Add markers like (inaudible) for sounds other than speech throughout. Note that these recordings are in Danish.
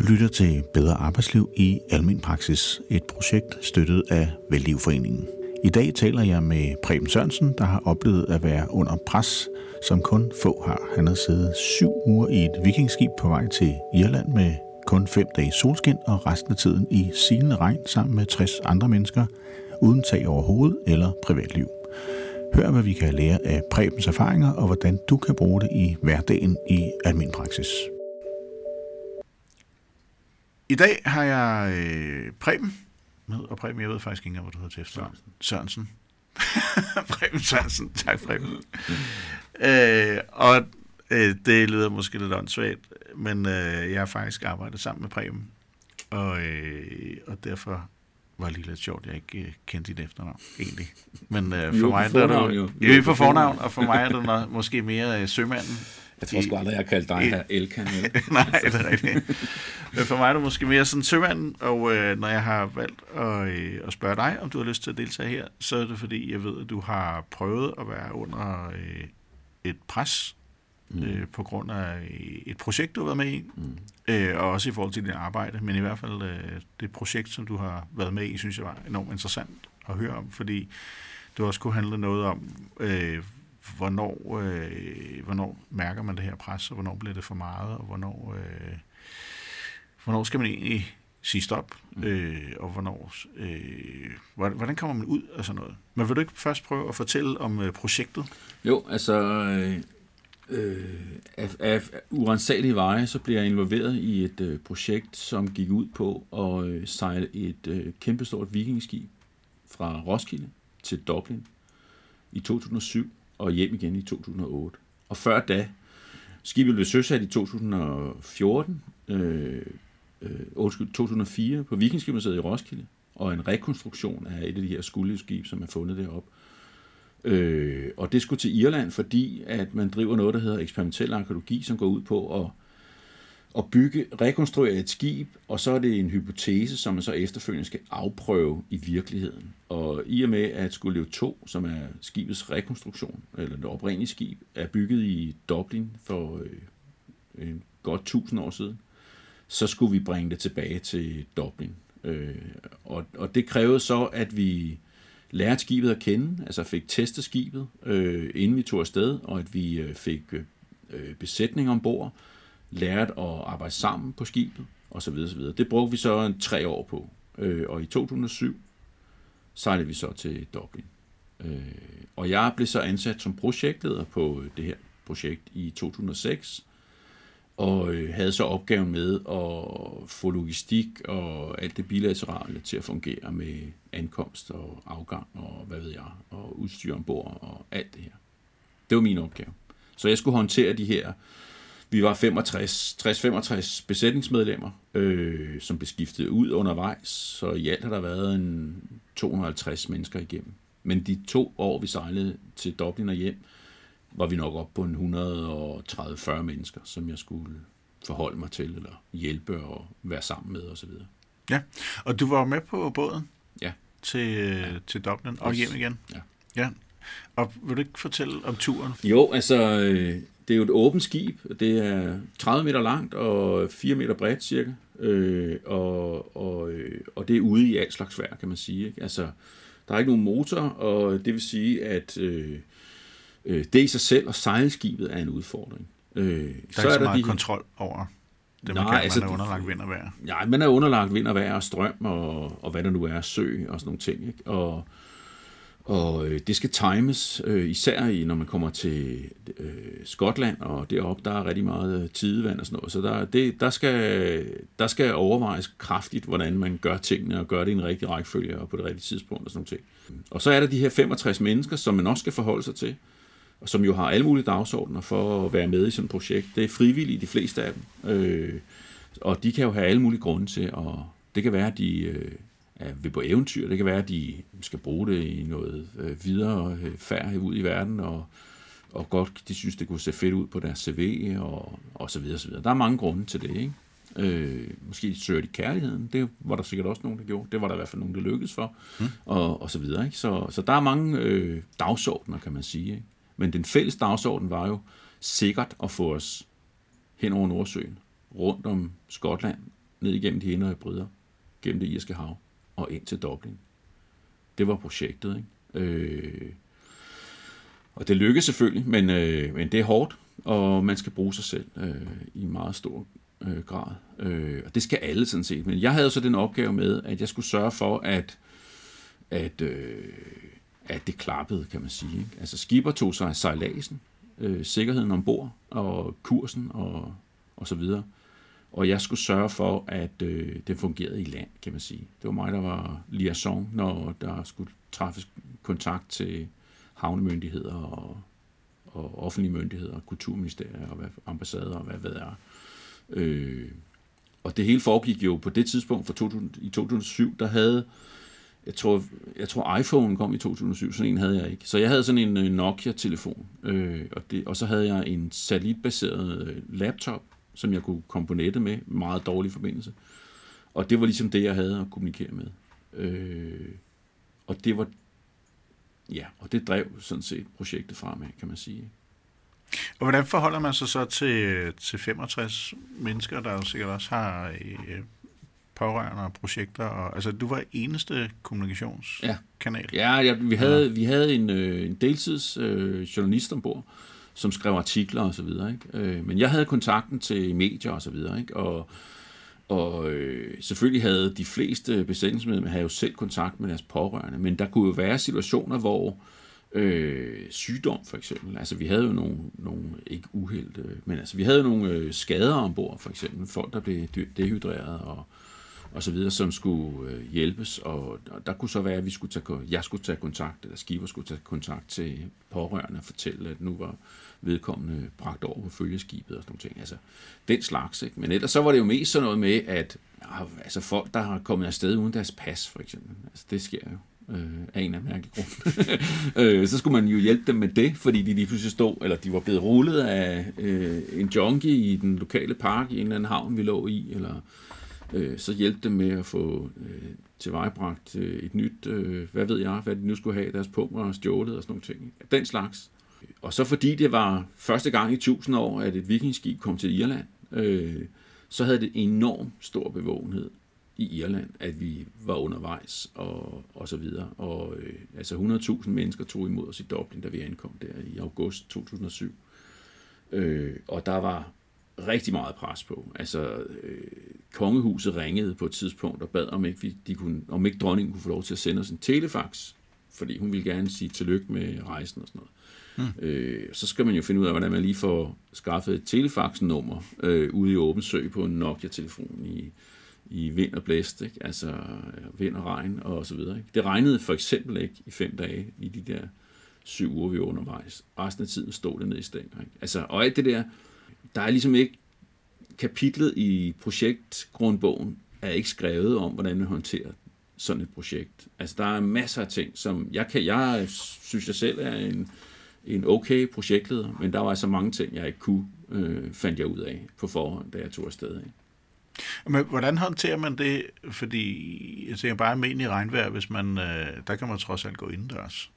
Du lytter til Bedre Arbejdsliv i Almen Praksis, et projekt støttet af Vældlivforeningen. I dag taler jeg med Preben Sørensen, der har oplevet at være under pres, som kun få har. Han har siddet syv uger i et vikingskib på vej til Irland med kun fem dage solskin og resten af tiden i silende regn sammen med 60 andre mennesker, uden tag over hovedet eller privatliv. Hør, hvad vi kan lære af Prebens erfaringer, og hvordan du kan bruge det i hverdagen i almen praksis. I dag har jeg øh, Preben med, og Preben, jeg ved faktisk ikke engang, hvad du hedder til efter. Sørensen. (laughs) Preben Sørensen. Tak, Preben. (laughs) øh, og øh, det lyder måske lidt åndssvagt, men øh, jeg har faktisk arbejdet sammen med Preben, og, øh, og derfor var det lige lidt sjovt, jeg ikke øh, kendte dit efternavn, egentlig. Men øh, for mig fornavn, er det jo. jo, jo på fornavn, og for mig er det måske mere øh, sømanden. Jeg tror sgu aldrig, jeg har kaldt dig her Elkan. (laughs) Nej, det er rigtigt. Men for mig er det måske mere sådan sømanden, og øh, når jeg har valgt at, øh, at spørge dig, om du har lyst til at deltage her, så er det fordi, jeg ved, at du har prøvet at være under øh, et pres mm. øh, på grund af øh, et projekt, du har været med i, mm. øh, og også i forhold til dit arbejde, men i hvert fald øh, det projekt, som du har været med i, synes jeg var enormt interessant at høre om, fordi det også kunne handle noget om, øh, hvornår, øh, hvornår mærker man det her pres, og hvornår bliver det for meget, og hvornår, øh, hvornår skal man egentlig sige stop, øh, og hvornår, øh, hvordan kommer man ud af sådan noget? Men vil du ikke først prøve at fortælle om øh, projektet? Jo, altså øh, øh, af, af urensagelige veje, så bliver jeg involveret i et øh, projekt, som gik ud på at øh, sejle et øh, kæmpestort vikingskib fra Roskilde til Dublin i 2007 og hjem igen i 2008. Og før da, skibet blev søsat i 2014, øh, øh, undskyld, 2004 på Vikingskibmuseet i Roskilde, og en rekonstruktion af et af de her skuldeskib, som er fundet deroppe. Øh, og det skulle til Irland, fordi at man driver noget, der hedder eksperimentel arkeologi, som går ud på at, at bygge, rekonstruere et skib, og så er det en hypotese, som man så efterfølgende skal afprøve i virkeligheden. Og i og med, at Skullev 2, som er skibets rekonstruktion, eller det oprindelige skib, er bygget i Dublin for øh, en godt tusind år siden, så skulle vi bringe det tilbage til Dublin. Øh, og, og det krævede så, at vi lærte skibet at kende, altså fik testet skibet, øh, inden vi tog afsted, og at vi øh, fik øh, besætning ombord, lærte at arbejde sammen på skibet, osv. osv. Det brugte vi så en tre år på. Øh, og i 2007 sejlede vi så til Dublin. Øh, og jeg blev så ansat som projektleder på øh, det her projekt i 2006, og øh, havde så opgaven med at få logistik og alt det bilaterale til at fungere med ankomst og afgang og hvad ved jeg, og udstyr ombord og alt det her. Det var min opgave. Så jeg skulle håndtere de her, vi var 65, 60-65 besætningsmedlemmer, øh, som blev skiftet ud undervejs, så i alt har der været en 250 mennesker igennem. Men de to år, vi sejlede til Dublin og hjem, var vi nok op på en 130-40 mennesker, som jeg skulle forholde mig til, eller hjælpe og være sammen med osv. Ja, og du var med på båden Ja. til, ja. til Dublin og hjem igen? Ja. ja. Og vil du ikke fortælle om turen? Jo, altså, øh, det er jo et åbent skib. Det er 30 meter langt og 4 meter bredt cirka. Øh, og, og, øh, og det er ude i alt slags vejr, kan man sige. Ikke? Altså, der er ikke nogen motor, og det vil sige, at øh, øh, det i sig selv og sejlskibet er en udfordring. Øh, Der er ikke så, meget de- kontrol over det, man Nej, kan. altså, Man er underlagt vind og vejr. Ja, man er underlagt vind og vejr og strøm og, og hvad der nu er, sø og sådan nogle ting. Ikke? Og, og øh, det skal times, øh, især i, når man kommer til øh, Skotland, og deroppe der er rigtig meget øh, tidevand og sådan noget. Så der, det, der, skal, der skal overvejes kraftigt, hvordan man gør tingene og gør det i en rigtig rækkefølge og på det rigtige tidspunkt og sådan noget. ting. Og så er der de her 65 mennesker, som man også skal forholde sig til, og som jo har alle mulige dagsordner for at være med i sådan et projekt. Det er frivillige, de fleste af dem. Øh, og de kan jo have alle mulige grunde til, og det kan være, at de øh, er ved på eventyr, det kan være, at de skal bruge det i noget øh, videre øh, færd ud i verden, og, og godt, de synes, det kunne se fedt ud på deres CV, og, og så videre, så videre. Der er mange grunde til det, ikke? Øh, måske søger de kærligheden, det var der sikkert også nogen, der gjorde. Det var der i hvert fald nogen, der lykkedes for, mm. og, og så videre. Ikke? Så, så der er mange øh, dagsordner, kan man sige. Ikke? Men den fælles dagsorden var jo sikkert at få os hen over Nordsøen, rundt om Skotland, ned igennem de indre bryder, gennem det irske hav og ind til Dublin. Det var projektet, ikke? Øh, og det lykkedes selvfølgelig, men, øh, men det er hårdt, og man skal bruge sig selv øh, i meget stor øh, grad. Øh, og det skal alle sådan set. Men jeg havde så den opgave med, at jeg skulle sørge for, at, at, øh, at det klappede, kan man sige. Ikke? Altså skipper tog sig af sejladsen, øh, sikkerheden ombord, og kursen, og, og så videre. Og jeg skulle sørge for, at øh, det fungerede i land, kan man sige. Det var mig, der var liaison, når der skulle træffes kontakt til havnemyndigheder og, og offentlige myndigheder, kulturministerier og hvad, ambassader og hvad ved jeg. Øh, og det hele foregik jo på det tidspunkt for 2000, i 2007, der havde, jeg tror, jeg tror iPhone kom i 2007, sådan en havde jeg ikke. Så jeg havde sådan en øh, Nokia-telefon, øh, og, det, og så havde jeg en satellitbaseret øh, laptop, som jeg kunne komme på nettet med, meget dårlig forbindelse. Og det var ligesom det, jeg havde at kommunikere med. Øh, og det var, ja, og det drev sådan set projektet fremad, kan man sige. Og hvordan forholder man sig så til, til 65 mennesker, der jo sikkert også har øh, pårørende og projekter? Og, altså, du var eneste kommunikationskanal. Ja, ja, ja vi, havde, vi havde en, øh, en deltids øh, journalist ombord, som skrev artikler og så videre. Ikke? Øh, men jeg havde kontakten til medier og så videre, ikke? og og øh, selvfølgelig havde de fleste besætningsmedlemmer havde jo selv kontakt med deres pårørende, men der kunne jo være situationer, hvor øh, sygdom for eksempel, altså vi havde jo nogle, nogle ikke uheld, øh, men altså vi havde jo nogle øh, skader ombord for eksempel, folk der blev dehydreret og, og så videre, som skulle øh, hjælpes, og, og der kunne så være, at vi skulle tage, jeg skulle tage kontakt, eller Skiver skulle tage kontakt til pårørende og fortælle, at nu var vedkommende bragt over på følgeskibet og sådan noget ting. Altså, den slags, ikke? Men ellers så var det jo mest sådan noget med, at altså folk, der har kommet afsted uden deres pas, for eksempel. Altså, det sker jo øh, af en af mærkelig grund. (laughs) øh, så skulle man jo hjælpe dem med det, fordi de lige pludselig stod, eller de var blevet rullet af øh, en junkie i den lokale park i en eller anden havn, vi lå i, eller øh, så hjælpe dem med at få øh, tilvejebragt øh, et nyt, øh, hvad ved jeg, hvad de nu skulle have, deres pumper og stjålet og sådan nogle ting. Den slags. Og så fordi det var første gang i tusind år, at et vikingskib kom til Irland, øh, så havde det enorm stor bevågenhed i Irland, at vi var undervejs og, og så videre. Og øh, altså 100.000 mennesker tog imod os i Dublin, da vi ankom der i august 2007. Øh, og der var rigtig meget pres på. Altså, øh, kongehuset ringede på et tidspunkt og bad, om ikke, vi, de kunne, om ikke dronningen kunne få lov til at sende os en telefax, fordi hun ville gerne sige tillykke med rejsen og sådan noget. Mm. Øh, så skal man jo finde ud af, hvordan man lige får skaffet et telefaxnummer øh, ude i åben sø på en Nokia-telefon i, i vind og blæst, ikke? altså vind og regn og så videre. Ikke? Det regnede for eksempel ikke i fem dage i de der syv uger, vi var undervejs. Resten af tiden stod det ned i stænger. Ikke? Altså, og alt det der, der er ligesom ikke kapitlet i projektgrundbogen er ikke skrevet om, hvordan man håndterer sådan et projekt. Altså, der er masser af ting, som jeg kan, jeg synes jeg selv er en, en okay projektleder, men der var altså mange ting, jeg ikke kunne, øh, fandt jeg ud af på forhånd, da jeg tog afsted. Ikke? Men hvordan håndterer man det? Fordi jeg tænker bare almindelig regnvejr, hvis man, øh, der kan man trods alt gå indendørs.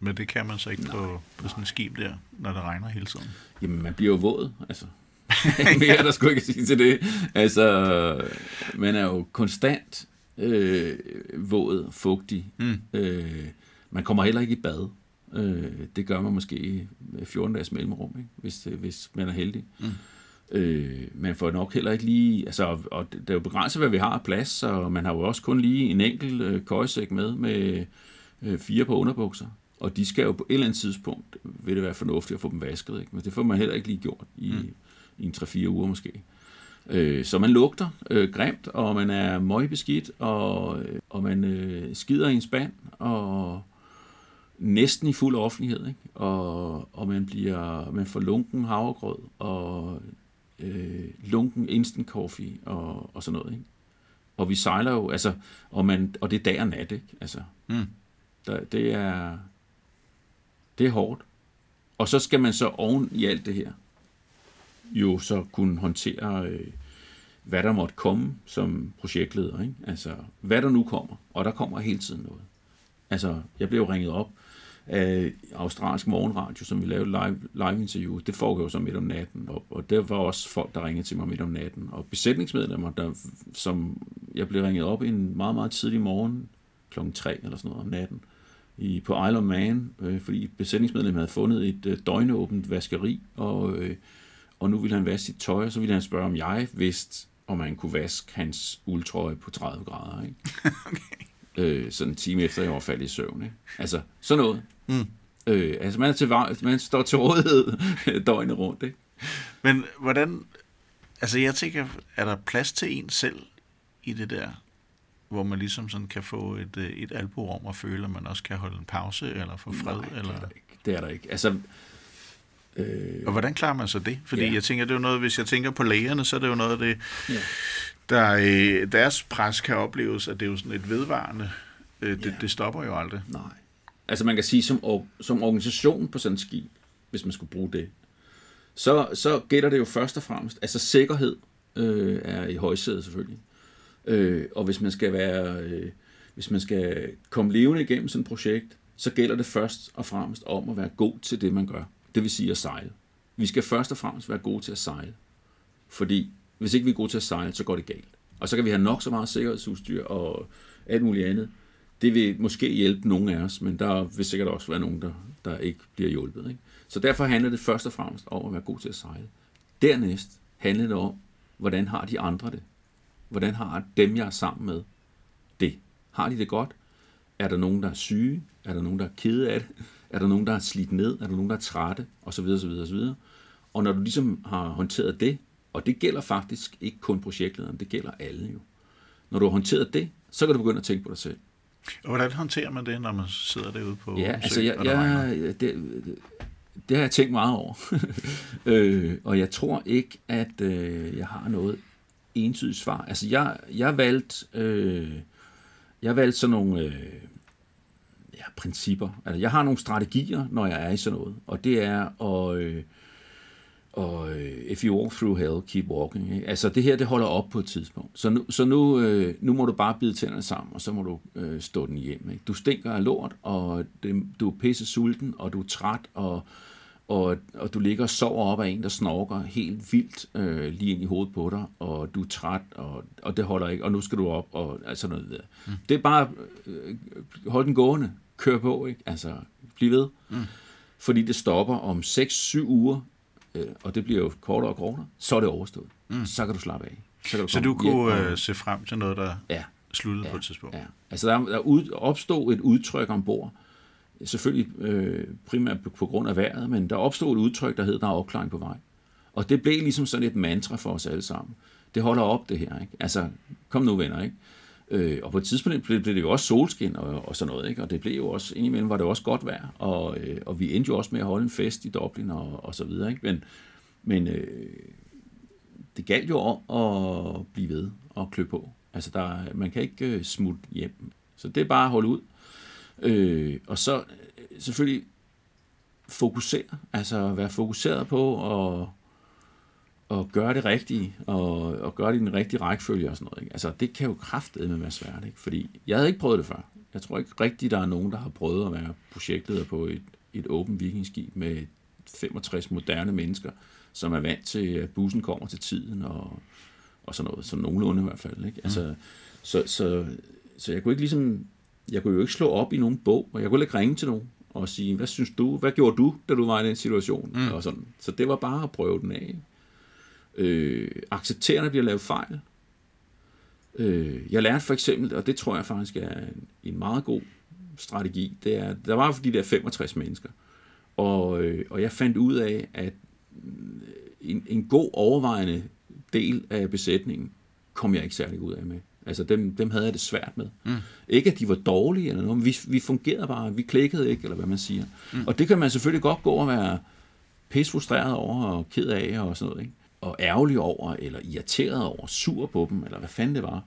Men det kan man så ikke nej, på, på sådan et skib der, når det regner hele tiden. Jamen, man bliver jo våd, altså. (laughs) (laughs) Mere der skulle ikke sige til det. Altså, man er jo konstant øh, våd, fugtig. Mm. Øh, man kommer heller ikke i bad. Øh, det gør man måske med 14 dages mellemrum, ikke? Hvis, hvis man er heldig. Mm. Øh, man får nok heller ikke lige, altså, og det er jo begrænset, hvad vi har af plads, og man har jo også kun lige en enkelt øh, køjesæk med, med øh, fire på underbukser. Og de skal jo på et eller andet tidspunkt, vil det være fornuftigt at få dem vasket, ikke? men det får man heller ikke lige gjort i, mm. i en 3-4 uger måske. Øh, så man lugter øh, grimt, og man er møgbeskidt, og, øh, og man øh, skider i en spand, og næsten i fuld offentlighed, ikke? Og, og man bliver man får lunken havregrød, og øh, lunken instant coffee og, og sådan noget. Ikke? Og vi sejler jo, altså, og, man, og det er dag og nat, ikke? Altså, mm. der, det er det er hårdt. Og så skal man så oven i alt det her, jo så kunne håndtere, øh, hvad der måtte komme som projektleder. Ikke? Altså, hvad der nu kommer, og der kommer hele tiden noget. Altså, jeg blev ringet op af australsk morgenradio, som vi lavede live, live interview, det foregår jo så midt om natten, og, og der var også folk, der ringede til mig midt om natten, og besætningsmedlemmer, der, som jeg blev ringet op en meget, meget tidlig morgen, klokken 3 eller sådan noget om natten, i, på Isle of Man, øh, fordi besætningsmedlemmer havde fundet et øh, døgnåbent vaskeri, og, øh, og nu ville han vaske sit tøj, og så ville han spørge, om jeg vidste, om man kunne vaske hans uldtrøje på 30 grader. Ikke? (laughs) okay. øh, sådan en time efter, jeg var faldet i søvn. Ikke? Altså, sådan noget. Mm. Øh, altså, man, er til, man står til rådighed (laughs) døgnet rundt. Ikke? Men hvordan... Altså, jeg tænker, er der plads til en selv i det der? Hvor man ligesom sådan kan få et, øh, et alburum og føle, at man også kan holde en pause eller få fred? Nej, eller? det er der ikke. Det er der ikke. Altså, Øh, og hvordan klarer man så det? Fordi ja. jeg tænker, det er jo noget, hvis jeg tænker på lægerne, så er det jo noget af det, ja. der øh, deres pres kan opleves, at det er jo sådan et vedvarende, øh, det, ja. det stopper jo aldrig. Nej. Altså man kan sige, som, som organisation på sådan en skib, hvis man skulle bruge det, så, så gælder det jo først og fremmest, altså sikkerhed øh, er i højsædet selvfølgelig. Øh, og hvis man skal være, øh, hvis man skal komme levende igennem sådan et projekt, så gælder det først og fremmest om at være god til det, man gør. Det vil sige at sejle. Vi skal først og fremmest være gode til at sejle. Fordi hvis ikke vi er gode til at sejle, så går det galt. Og så kan vi have nok så meget sikkerhedsudstyr og alt muligt andet. Det vil måske hjælpe nogle af os, men der vil sikkert også være nogen, der, der ikke bliver hjulpet. Ikke? Så derfor handler det først og fremmest om at være god til at sejle. Dernæst handler det om, hvordan har de andre det? Hvordan har dem, jeg er sammen med, det? Har de det godt? Er der nogen, der er syge? Er der nogen, der er kede af det? Er der nogen, der er slidt ned? Er der nogen, der er trætte? Og så videre, så videre, så videre. Og når du ligesom har håndteret det, og det gælder faktisk ikke kun projektlederen, det gælder alle jo. Når du har håndteret det, så kan du begynde at tænke på dig selv. Og hvordan håndterer man det, når man sidder derude på Ja, altså jeg, jeg, det, det, det har jeg tænkt meget over. (laughs) øh, og jeg tror ikke, at øh, jeg har noget entydigt svar. Altså jeg, jeg valgte øh, jeg valgte sådan nogle øh, ja, principper. Altså, jeg har nogle strategier, når jeg er i sådan noget, og det er at... Øh, og øh, if you walk through hell, keep walking. Ikke? Altså det her, det holder op på et tidspunkt. Så nu, så nu, øh, nu må du bare bide tænderne sammen, og så må du øh, stå den hjem. Ikke? Du stinker af lort, og det, du er pisse sulten, og du er træt, og, og, og du ligger og sover op af en, der snorker helt vildt øh, lige ind i hovedet på dig, og du er træt, og, og det holder ikke, og nu skal du op, og altså noget der. Mm. Det er bare, øh, hold den gående, kør på, ikke? Altså, bliv ved. Mm. Fordi det stopper om 6-7 uger, øh, og det bliver jo kortere og kortere, så er det overstået. Mm. Så kan du slappe af. Så, kan du, så du kunne øh, se frem til noget, der ja. sluttede ja. på et tidspunkt? Ja. Altså, der, der ud, opstod et udtryk ombord, selvfølgelig øh, primært på, på grund af vejret, men der opstod et udtryk, der hed, der er opklaring på vej. Og det blev ligesom sådan et mantra for os alle sammen. Det holder op, det her. Ikke? Altså, kom nu venner, ikke? Øh, og på et tidspunkt blev, blev det jo også solskin og, og sådan noget, ikke? og det blev jo også, indimellem var det også godt vejr, og, øh, og vi endte jo også med at holde en fest i Dublin og, og så videre, ikke? men, men øh, det galt jo om at blive ved og klø på. Altså, der, man kan ikke øh, smutte hjem. Så det er bare at holde ud. Øh, og så øh, selvfølgelig fokusere, altså være fokuseret på at at gøre det rigtige, og, og gøre det i den rigtige rækkefølge og sådan noget. Ikke? Altså, det kan jo kraftedeme være svært, ikke? fordi jeg havde ikke prøvet det før. Jeg tror ikke rigtigt, der er nogen, der har prøvet at være projektleder på et, et åbent vikingskib med 65 moderne mennesker, som er vant til, at bussen kommer til tiden, og, og sådan noget, sådan nogenlunde i hvert fald. Ikke? Altså, mm. så, så, så jeg kunne ikke ligesom, jeg kunne jo ikke slå op i nogen bog, og jeg kunne ikke ringe til nogen og sige, hvad synes du, hvad gjorde du, da du var i den situation? Mm. Og sådan. Så det var bare at prøve den af. Øh, acceptere, at der bliver lavet fejl. Øh, jeg lærte for eksempel, og det tror jeg faktisk er en, en meget god strategi, det er, der var de der 65 mennesker, og, øh, og jeg fandt ud af, at en, en god overvejende del af besætningen kom jeg ikke særlig ud af med. Altså dem, dem havde jeg det svært med. Mm. Ikke at de var dårlige eller noget, men vi, vi fungerede bare, vi klikkede ikke, eller hvad man siger. Mm. Og det kan man selvfølgelig godt gå og være pisse frustreret over og ked af og sådan noget. Ikke? og ærgerlig over, eller irriteret over, sur på dem, eller hvad fanden det var.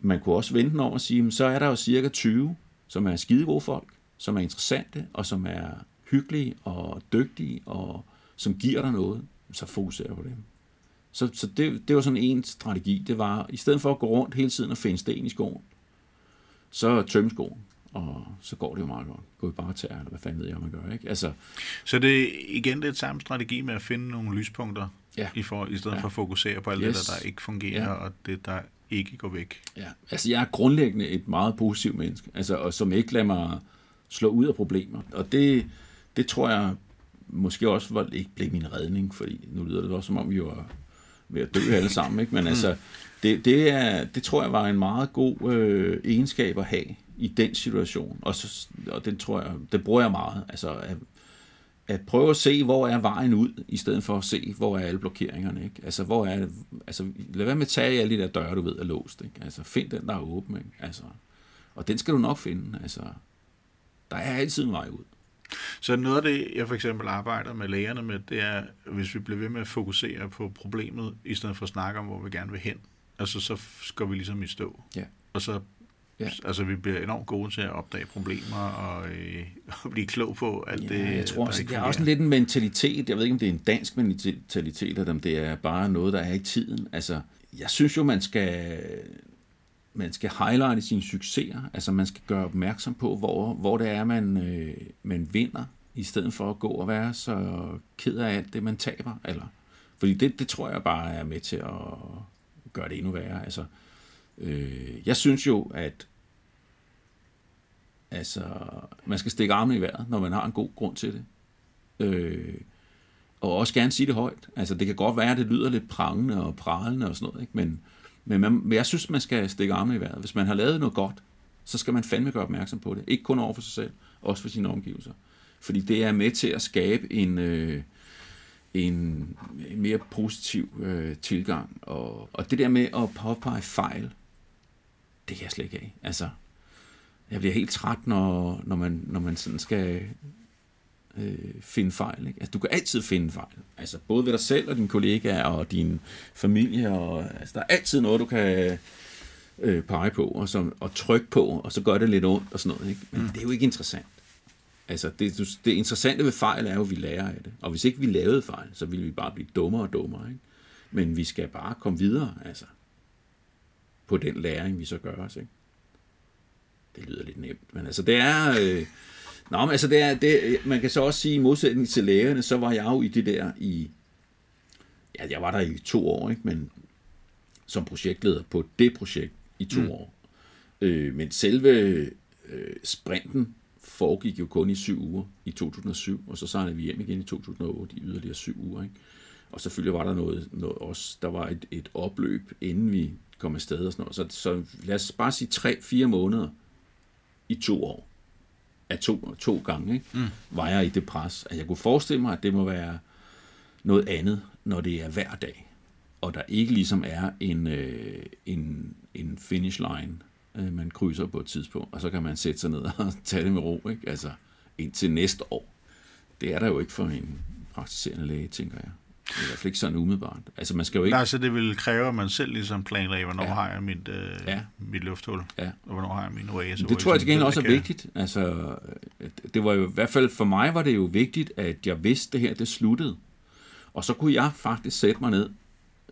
Man kunne også vente over og sige, så er der jo cirka 20, som er skide gode folk, som er interessante, og som er hyggelige og dygtige, og som giver dig noget, så fokuserer på dem. Så, så det, det var sådan en strategi. Det var, i stedet for at gå rundt hele tiden og finde sten i skoen, så tømme skoen. og så går det jo meget godt. Gå i bare eller hvad fanden ved jeg, man gør, ikke? Altså, så det er igen det samme strategi med at finde nogle lyspunkter, ja. i, for, i stedet ja. for at fokusere på alt yes. det, der, der ikke fungerer, ja. og det, der ikke går væk. Ja, altså jeg er grundlæggende et meget positivt menneske, altså, og som ikke lader mig slå ud af problemer. Og det, det tror jeg måske også var, ikke blev min redning, fordi nu lyder det også, som om vi var ved at dø alle sammen, ikke? men altså, det, det, er, det tror jeg var en meget god øh, egenskab at have i den situation, og, så, og den tror jeg, det bruger jeg meget, altså at, at prøve at se, hvor er vejen ud, i stedet for at se, hvor er alle blokeringerne, ikke? Altså, hvor er altså, lad være med at tage alle de der døre, du ved, er låst, ikke? Altså, find den, der er åben, ikke? Altså, og den skal du nok finde, altså, der er altid en vej ud. Så noget af det, jeg for eksempel arbejder med lægerne med, det er, hvis vi bliver ved med at fokusere på problemet, i stedet for at snakke om, hvor vi gerne vil hen, altså så går vi ligesom i stå. Ja. Og så Ja. Altså, vi bliver enormt gode til at opdage problemer og, øh, (laughs) og blive klog på alt ja, det, jeg tror også, det er også lidt en mentalitet. Jeg ved ikke, om det er en dansk mentalitet, eller om det er bare noget, der er i tiden. Altså, jeg synes jo, man skal, man skal highlighte sine succeser. Altså, man skal gøre opmærksom på, hvor, hvor det er, man, øh, man vinder, i stedet for at gå og være så ked af alt det, man taber. Eller, fordi det, det tror jeg bare er med til at gøre det endnu værre. Altså, øh, jeg synes jo, at Altså, man skal stikke armene i vejret, når man har en god grund til det. Øh, og også gerne sige det højt. Altså, det kan godt være, at det lyder lidt prangende og pralende og sådan noget, ikke? Men, men, man, men jeg synes, man skal stikke armene i vejret. Hvis man har lavet noget godt, så skal man fandme gøre opmærksom på det. Ikke kun over for sig selv, også for sine omgivelser. Fordi det er med til at skabe en, øh, en mere positiv øh, tilgang. Og, og det der med at påpege fejl, det kan jeg slet ikke af. Altså, jeg bliver helt træt, når, når, man, når man sådan skal øh, finde fejl. Ikke? Altså, du kan altid finde fejl. Altså, både ved dig selv og dine kollegaer og din familie. Og, altså, der er altid noget, du kan øh, pege på og, så, og trykke på, og så gør det lidt ondt og sådan noget. Ikke? Men mm. det er jo ikke interessant. Altså, det, det interessante ved fejl er jo, at vi lærer af det. Og hvis ikke vi lavede fejl, så ville vi bare blive dummere og dummere. Ikke? Men vi skal bare komme videre, altså, på den læring, vi så gør os. Ikke? det lyder lidt nemt, men altså det er... Øh, Nå, men altså det er, det, man kan så også sige, i modsætning til lægerne, så var jeg jo i det der i, ja, jeg var der i to år, ikke? men som projektleder på det projekt i to mm. år. Øh, men selve øh, sprinten foregik jo kun i syv uger i 2007, og så sejlede vi hjem igen i 2008 i yderligere syv uger. Ikke? Og selvfølgelig var der noget, noget også, der var et, et opløb, inden vi kom afsted og sådan noget. Så, så lad os bare sige tre-fire måneder, i to år. Af to, to gange, ikke? Mm. var jeg i det pres. At jeg kunne forestille mig, at det må være noget andet, når det er hver dag. Og der ikke ligesom er en, øh, en, en finish line, øh, man krydser på et tidspunkt, og så kan man sætte sig ned og (laughs) tage det med ro, ikke? Altså indtil næste år. Det er der jo ikke for en praktiserende læge, tænker jeg. Det er i hvert fald ikke sådan umiddelbart. Altså, man skal jo ikke... Nej, så det vil kræve, at man selv ligesom planlægger, hvornår ja. har jeg mit, øh, ja. mit lufthul, ja. og hvornår har jeg min oase. Det tror jeg til gengæld også er vigtigt. Altså, det var jo i hvert fald for mig var det jo vigtigt, at jeg vidste, det her det sluttede. Og så kunne jeg faktisk sætte mig ned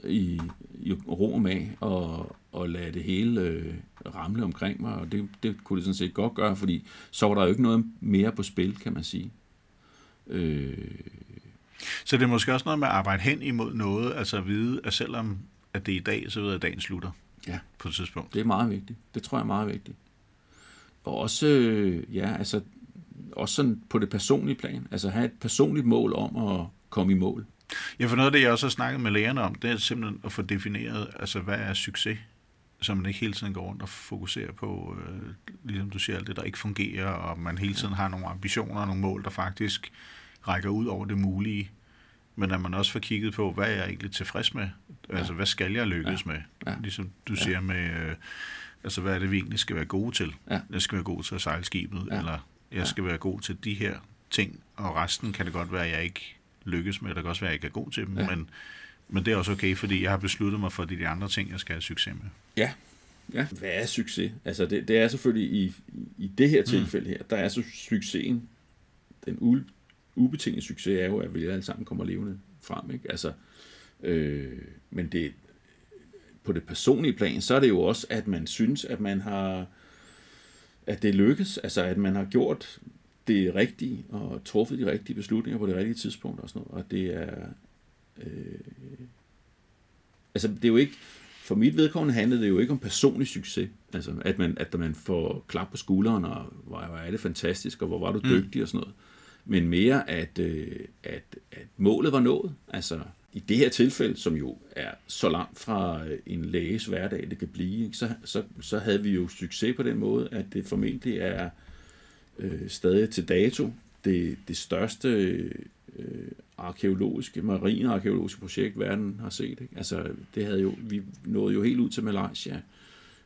i, i ro med og, og lade det hele øh, ramle omkring mig, og det, det kunne det sådan set godt gøre, fordi så var der jo ikke noget mere på spil, kan man sige. Øh, så det er måske også noget med at arbejde hen imod noget, altså at vide, at selvom at det er i dag, så ved jeg, at dagen slutter ja. på et tidspunkt. Det er meget vigtigt. Det tror jeg er meget vigtigt. Og også, øh, ja, altså, også sådan på det personlige plan. Altså have et personligt mål om at komme i mål. Ja, for noget af det, jeg også har snakket med lærerne om, det er simpelthen at få defineret, altså hvad er succes? Så man ikke hele tiden går rundt og fokuserer på, øh, ligesom du siger, alt det, der ikke fungerer, og man hele tiden har nogle ambitioner og nogle mål, der faktisk rækker ud over det mulige, men at man også får kigget på, hvad er jeg egentlig tilfreds med? Ja. Altså, hvad skal jeg lykkes ja. med? Ja. Ligesom du ja. siger med, øh, altså, hvad er det, vi egentlig skal være gode til? Ja. Jeg skal være god til at sejle skibet, ja. eller jeg skal ja. være god til de her ting, og resten kan det godt være, at jeg ikke lykkes med, det kan også være, at jeg ikke er god til dem, ja. men, men det er også okay, fordi jeg har besluttet mig for de, de andre ting, jeg skal have succes med. Ja, Ja. Hvad er succes? Altså det, det er selvfølgelig i, i det her tilfælde her, der er så succesen den ubetinget succes er jo, at vi alle sammen kommer levende frem. Ikke? Altså, øh, men det, på det personlige plan, så er det jo også, at man synes, at man har at det lykkes, altså at man har gjort det rigtige, og truffet de rigtige beslutninger på det rigtige tidspunkt og sådan noget, og det er, øh, altså det er jo ikke, for mit vedkommende handlede det jo ikke om personlig succes, altså at man, at man får klap på skulderen, og hvor er det fantastisk, og hvor var du dygtig og sådan noget, men mere at, øh, at, at målet var nået, altså i det her tilfælde, som jo er så langt fra øh, en læges hverdag, det kan blive, ikke, så, så, så havde vi jo succes på den måde, at det formentlig er øh, stadig til dato det, det største øh, arkeologiske, marine arkeologiske projekt, verden har set. Ikke? Altså, det havde jo, vi nåede jo helt ud til Malaysia øh,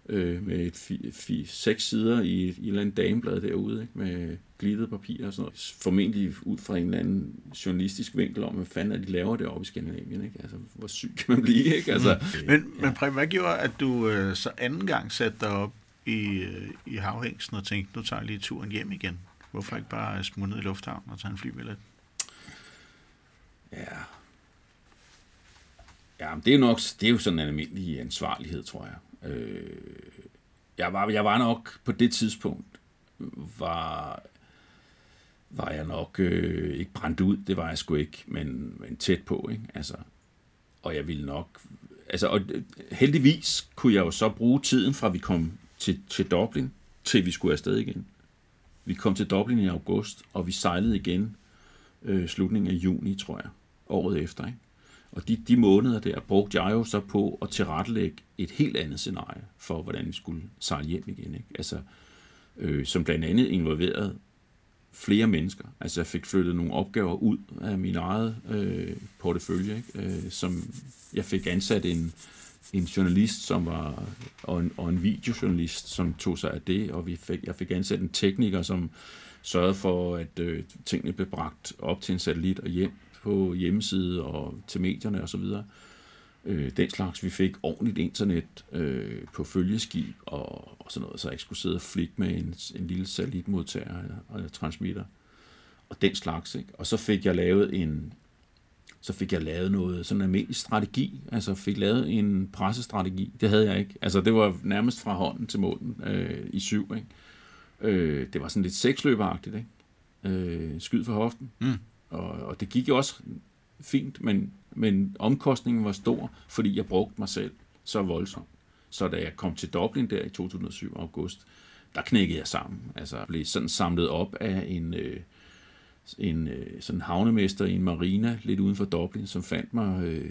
med et fi, fi, seks sider i, i et eller andet dameblad derude, ikke? med glittet papir og sådan noget. Formentlig ud fra en eller anden journalistisk vinkel om, hvad fanden er de laver deroppe i Skandinavien. Ikke? Altså, hvor syg kan man blive? Ikke? Altså, mm. Men, ja. men Præm, hvad gjorde, at du øh, så anden gang satte dig op i, øh, i havhængsten og tænkte, nu tager jeg lige turen hjem igen? Hvorfor ikke bare smutte ned i lufthavnen og tage en flybillet? Ja. Ja, men det er nok, det er jo sådan en almindelig ansvarlighed, tror jeg. Øh, jeg, var, jeg var nok på det tidspunkt, var, var jeg nok øh, ikke brændt ud, det var jeg sgu ikke, men, men tæt på, ikke? Altså, og jeg ville nok, altså, og øh, heldigvis kunne jeg jo så bruge tiden fra vi kom til, til Dublin, til vi skulle afsted igen. Vi kom til Dublin i august, og vi sejlede igen øh, slutningen af juni, tror jeg, året efter. Ikke? Og de, de måneder der brugte jeg jo så på at tilrettelægge et helt andet scenarie for, hvordan vi skulle sejle hjem igen. Ikke? Altså, øh, som blandt andet involverede flere mennesker. Altså jeg fik flyttet nogle opgaver ud af min eget øh, portefølje, ikke? Øh, som jeg fik ansat en, en journalist, som var, og en, og en videojournalist, som tog sig af det, og vi fik, jeg fik ansat en tekniker, som sørgede for, at øh, tingene blev bragt op til en satellit og hjem på hjemmeside og til medierne osv. Øh, den slags. Vi fik ordentligt internet øh, på følgeskib og, og sådan noget, så jeg ikke skulle sidde og flikke med en, en lille satellitmodtager og transmitter. Og den slags. Ikke? Og så fik jeg lavet en, så fik jeg lavet noget sådan en almindelig strategi, altså fik lavet en pressestrategi. Det havde jeg ikke. Altså det var nærmest fra hånden til munden øh, i syv. Ikke? Øh, det var sådan lidt sexløberagtigt. ikke? Øh, skyd for hoften. Mm. Og, og det gik jo også fint, men, men omkostningen var stor, fordi jeg brugte mig selv så voldsomt. Så da jeg kom til Dublin der i 2007 august, der knækkede jeg sammen. Altså blev sådan samlet op af en, øh, en øh, sådan havnemester i en marina lidt uden for Dublin, som fandt mig øh,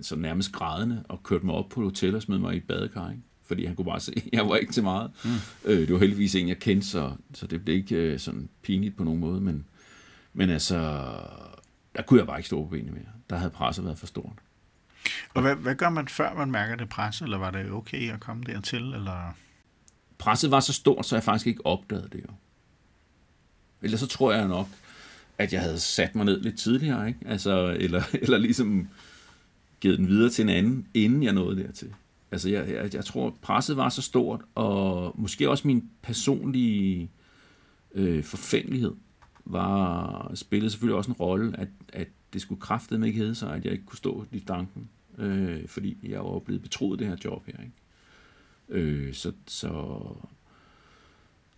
så nærmest grædende og kørte mig op på et hotel og smed mig i et badekar, ikke? fordi han kunne bare se, at (laughs) jeg var ikke til meget. Mm. Øh, det var heldigvis en, jeg kendte, så, så det blev ikke øh, sådan pinligt på nogen måde, men, men altså, der kunne jeg bare ikke stå på benene mere. Der havde presset været for stort. Og hvad, hvad gør man, før man mærker det pres, eller var det okay at komme dertil? Eller? Presset var så stort, så jeg faktisk ikke opdagede det jo. Ellers så tror jeg nok, at jeg havde sat mig ned lidt tidligere, ikke? Altså, eller, (laughs) eller ligesom givet den videre til en anden, inden jeg nåede dertil. Altså, jeg, jeg, jeg tror, presset var så stort, og måske også min personlige øh, forfængelighed var, spillede selvfølgelig også en rolle, at, at det skulle kraftedeme ikke hedde sig, at jeg ikke kunne stå i danken, øh, fordi jeg var blevet betroet det her job her. Ikke? Øh, så, så,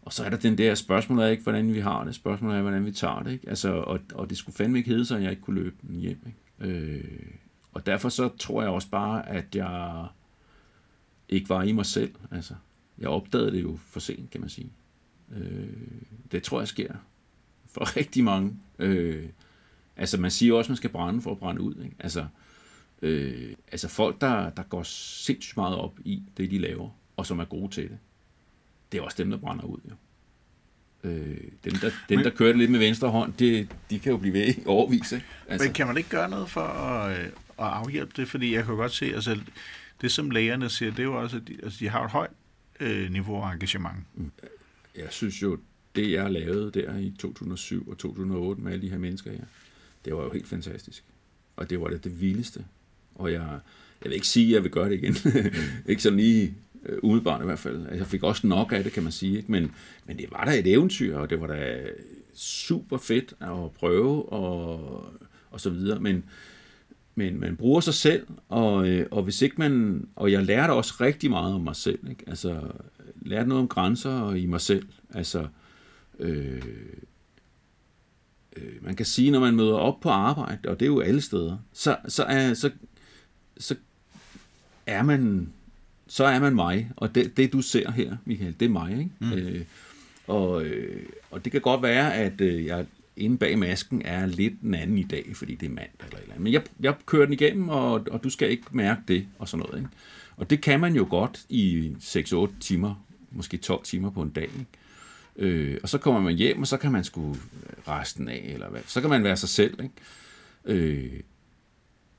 og så er der den der spørgsmål er ikke, hvordan vi har det, spørgsmålet er, hvordan vi tager det. Ikke? Altså, og, og det skulle fandme ikke hedde sig, at jeg ikke kunne løbe den hjem. Ikke? Øh, og derfor så tror jeg også bare, at jeg ikke var i mig selv. Altså, jeg opdagede det jo for sent, kan man sige. Øh, det tror jeg sker for rigtig mange. Øh, altså, man siger også, at man skal brænde for at brænde ud. Ikke? Altså, øh, altså folk, der, der går sindssygt meget op i det, de laver, og som er gode til det, det er også dem, der brænder ud. Jo. Øh, dem, der, dem, der kører det lidt med venstre hånd, det, de kan jo blive ved i overvis. Ikke? Altså. Men kan man ikke gøre noget for at, øh, at afhjælpe det? Fordi jeg kan godt se, altså, det som lægerne siger, det er jo også, at de, altså, de har et højt øh, niveau af engagement. Mm. Jeg synes jo, det jeg lavede der i 2007 og 2008 med alle de her mennesker her, det var jo helt fantastisk. Og det var det, det vildeste. Og jeg, jeg vil ikke sige, at jeg vil gøre det igen. (laughs) ikke sådan lige uh, umiddelbart i hvert fald. Altså, jeg fik også nok af det, kan man sige. Ikke? Men, men det var da et eventyr, og det var da super fedt at prøve, og, og så videre. Men, men man bruger sig selv, og, øh, og hvis ikke man, og jeg lærte også rigtig meget om mig selv, ikke? altså lærte noget om grænser og i mig selv. Altså, øh, øh, man kan sige, når man møder op på arbejde, og det er jo alle steder, så, så, er, så, så er man så er man mig, og det, det du ser her, Michael, det er mig. Ikke? Mm. Øh, og, øh, og det kan godt være, at øh, jeg inde bag masken er lidt en anden i dag, fordi det er mandag eller eller andet. Men jeg, jeg kører den igennem, og, og du skal ikke mærke det, og sådan noget. Ikke? Og det kan man jo godt i 6-8 timer, måske 12 timer på en dag. Ikke? Øh, og så kommer man hjem, og så kan man sgu resten af, eller hvad. Så kan man være sig selv. Ikke? Øh,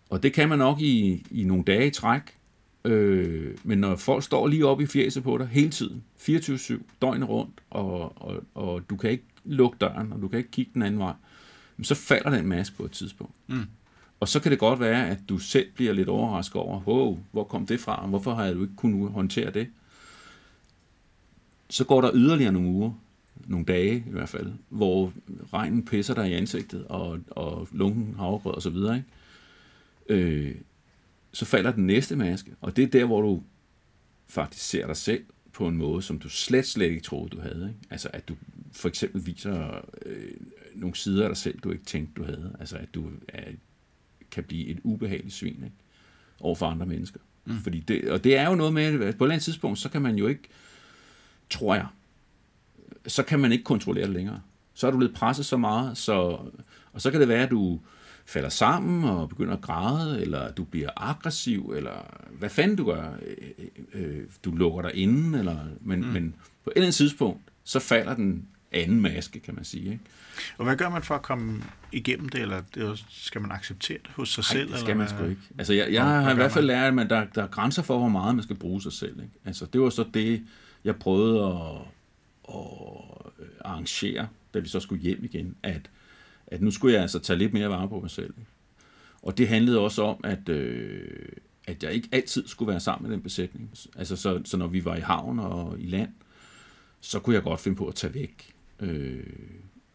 og det kan man nok i, i nogle dage i træk. Øh, men når folk står lige oppe i fjeset på dig hele tiden, 24-7, døgnet rundt, og, og, og du kan ikke lukke døren, og du kan ikke kigge den anden vej, så falder den maske på et tidspunkt. Mm. Og så kan det godt være, at du selv bliver lidt overrasket over, wow, hvor kom det fra? Hvorfor har du ikke kunnet håndtere det? Så går der yderligere nogle uger, nogle dage i hvert fald, hvor regnen pisser dig i ansigtet, og, og lunken havregrød og så videre, ikke? Øh, så falder den næste maske, og det er der, hvor du faktisk ser dig selv på en måde, som du slet, slet ikke troede, du havde. Ikke? Altså, at du for eksempel viser øh, nogle sider af dig selv, du ikke tænkte, du havde. Altså, at du er, kan blive et ubehageligt svin ikke? over for andre mennesker. Mm. Fordi det, og det er jo noget med, at på et eller andet tidspunkt, så kan man jo ikke, tror jeg, så kan man ikke kontrollere det længere. Så er du blevet presset så meget, så, og så kan det være, at du falder sammen og begynder at græde, eller du bliver aggressiv, eller hvad fanden du gør. Øh, øh, du lukker dig inde, eller, men, mm. men på et eller andet tidspunkt, så falder den anden maske, kan man sige. Ikke? Og hvad gør man for at komme igennem det, eller det, skal man acceptere det hos sig Ej, selv? det skal eller man sgu ikke. Altså, jeg, jeg har i hvert fald lært, at man, der, der er grænser for, hvor meget man skal bruge sig selv. Ikke? Altså, det var så det, jeg prøvede at, at arrangere, da vi så skulle hjem igen, at at nu skulle jeg altså tage lidt mere vare på mig selv. Og det handlede også om, at, øh, at jeg ikke altid skulle være sammen med den besætning. Altså, så, så når vi var i havn og i land, så kunne jeg godt finde på at tage væk øh,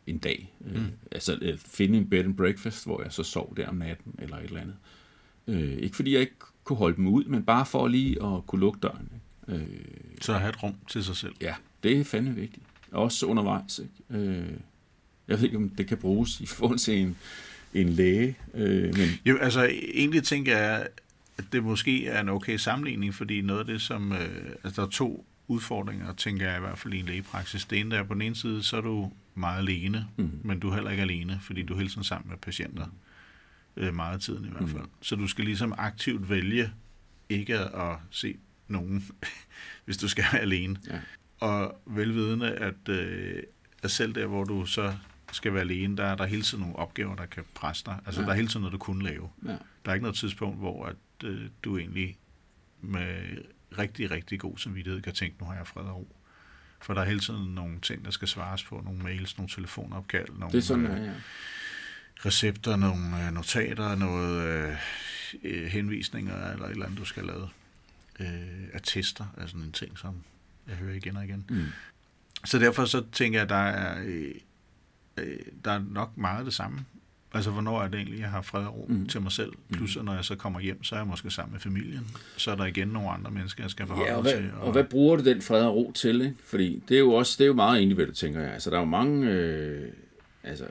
en dag. Øh, mm. Altså øh, finde en bed and breakfast, hvor jeg så sov der om natten, eller et eller andet. Øh, ikke fordi jeg ikke kunne holde dem ud, men bare for lige at kunne lukke døren. Ikke? Øh, så have et rum til sig selv. Ja, det er fandme vigtigt. Også undervejs. Ikke? Øh, jeg ved ikke, om det kan bruges i forhold til en, en læge. Øh, men... Jo, altså egentlig tænker jeg, at det måske er en okay sammenligning, fordi noget af det, som... Øh, altså der er to udfordringer, tænker jeg i hvert fald i en lægepraksis. Det ene er, på den ene side, så er du meget alene, mm. men du er heller ikke alene, fordi du er hele tiden sammen med patienter. Øh, meget af tiden i hvert fald. Mm. Så du skal ligesom aktivt vælge ikke at se nogen, (laughs) hvis du skal være alene. Ja. Og velvidende, at, øh, at selv der, hvor du så skal være alene, der er der hele tiden nogle opgaver, der kan presse dig. Altså, ja. der er hele tiden noget, du kunne lave. Ja. Der er ikke noget tidspunkt, hvor at, øh, du egentlig med rigtig, rigtig god samvittighed kan tænke, nu har jeg fred og ro. For der er hele tiden nogle ting, der skal svares på, nogle mails, nogle telefonopkald, nogle det er sådan, øh, ja. recepter, nogle øh, notater, noget øh, øh, henvisninger, eller et eller andet, du skal lave. Øh, attester er sådan en ting, som jeg hører igen og igen. Mm. Så derfor så tænker jeg, at der er øh, øh, der er nok meget det samme. Altså, hvornår er det egentlig, jeg har fred og ro mm. til mig selv? Plus, at når jeg så kommer hjem, så er jeg måske sammen med familien. Så er der igen nogle andre mennesker, jeg skal forholde ja, og hvad, til. Og... og hvad bruger du den fred og ro til? Ikke? Fordi det er jo også det er jo meget individuelt, tænker jeg. Altså, der er jo mange, øh, altså,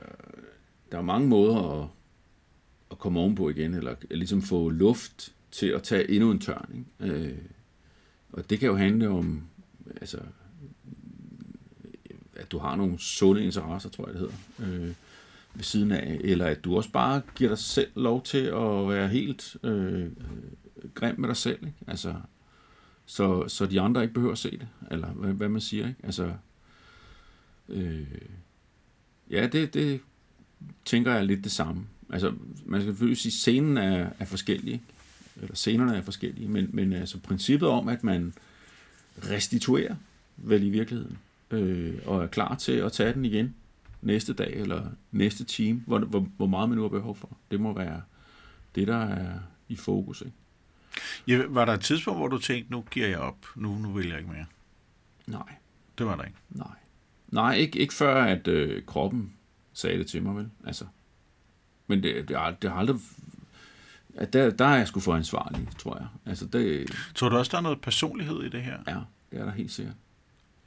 der er mange måder at, at komme ovenpå igen, eller ligesom få luft til at tage endnu en tørn. Ikke? Øh, og det kan jo handle om, altså, at du har nogle sunde interesser, tror jeg det hedder, øh, ved siden af, eller at du også bare giver dig selv lov til at være helt øh, grim med dig selv, ikke? Altså, så, så de andre ikke behøver at se det, eller hvad, hvad man siger, ikke? Altså, øh, ja, det, det tænker jeg er lidt det samme. Altså, man skal selvfølgelig sige, at scenen er, er forskellig, ikke? eller scenerne er forskellige, men, men altså princippet om, at man restituerer vel i virkeligheden, øh, og er klar til at tage den igen næste dag eller næste time, hvor, hvor, hvor meget man nu har behov for. Det må være det, der er i fokus. Ikke? Ja, var der et tidspunkt, hvor du tænkte, nu giver jeg op, nu, nu vil jeg ikke mere? Nej. Det var der ikke? Nej. Nej, ikke, ikke før, at øh, kroppen sagde det til mig, vel? Altså. Men det, det, har, det har aldrig... At der, der er jeg sgu for ansvarlig, tror jeg. Altså, det, tror du også, der er noget personlighed i det her? Ja, det er der helt sikkert.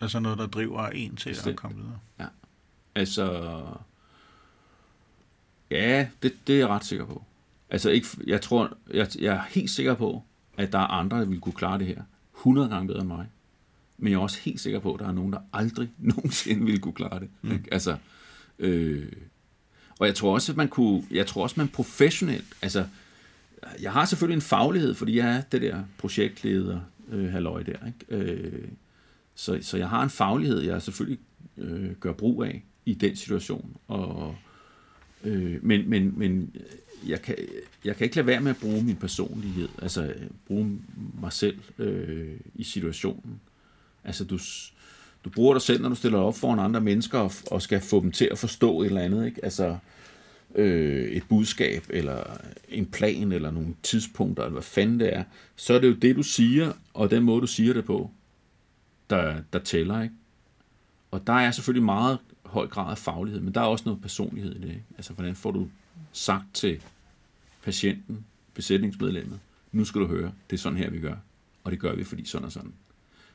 Altså noget, der driver en til Bestemt. at komme videre. Ja. Altså, ja, det, det er jeg ret sikker på. Altså, ikke, jeg tror, jeg, jeg er helt sikker på, at der er andre, der vil kunne klare det her 100 gange bedre end mig. Men jeg er også helt sikker på, at der er nogen, der aldrig (laughs) nogensinde ville kunne klare det. Mm. Ikke? Altså, øh, og jeg tror også, at man kunne, jeg tror også, man professionelt, altså, jeg har selvfølgelig en faglighed, fordi jeg er det der projektleder, øh, halløj der, ikke? Øh, så, så jeg har en faglighed, jeg selvfølgelig øh, gør brug af i den situation. Og, øh, men, men, men jeg, kan, jeg kan ikke lade være med at bruge min personlighed, altså bruge mig selv øh, i situationen. Altså du, du bruger dig selv, når du stiller op foran andre mennesker og, og skal få dem til at forstå et eller andet. Ikke? Altså øh, et budskab, eller en plan, eller nogle tidspunkter, eller hvad fanden det er. Så er det jo det, du siger, og den måde, du siger det på, der, der tæller. Ikke? Og der er selvfølgelig meget høj grad af faglighed, men der er også noget personlighed i det. Ikke? Altså, hvordan får du sagt til patienten, besætningsmedlemmet, nu skal du høre, det er sådan her, vi gør. Og det gør vi, fordi sådan og sådan.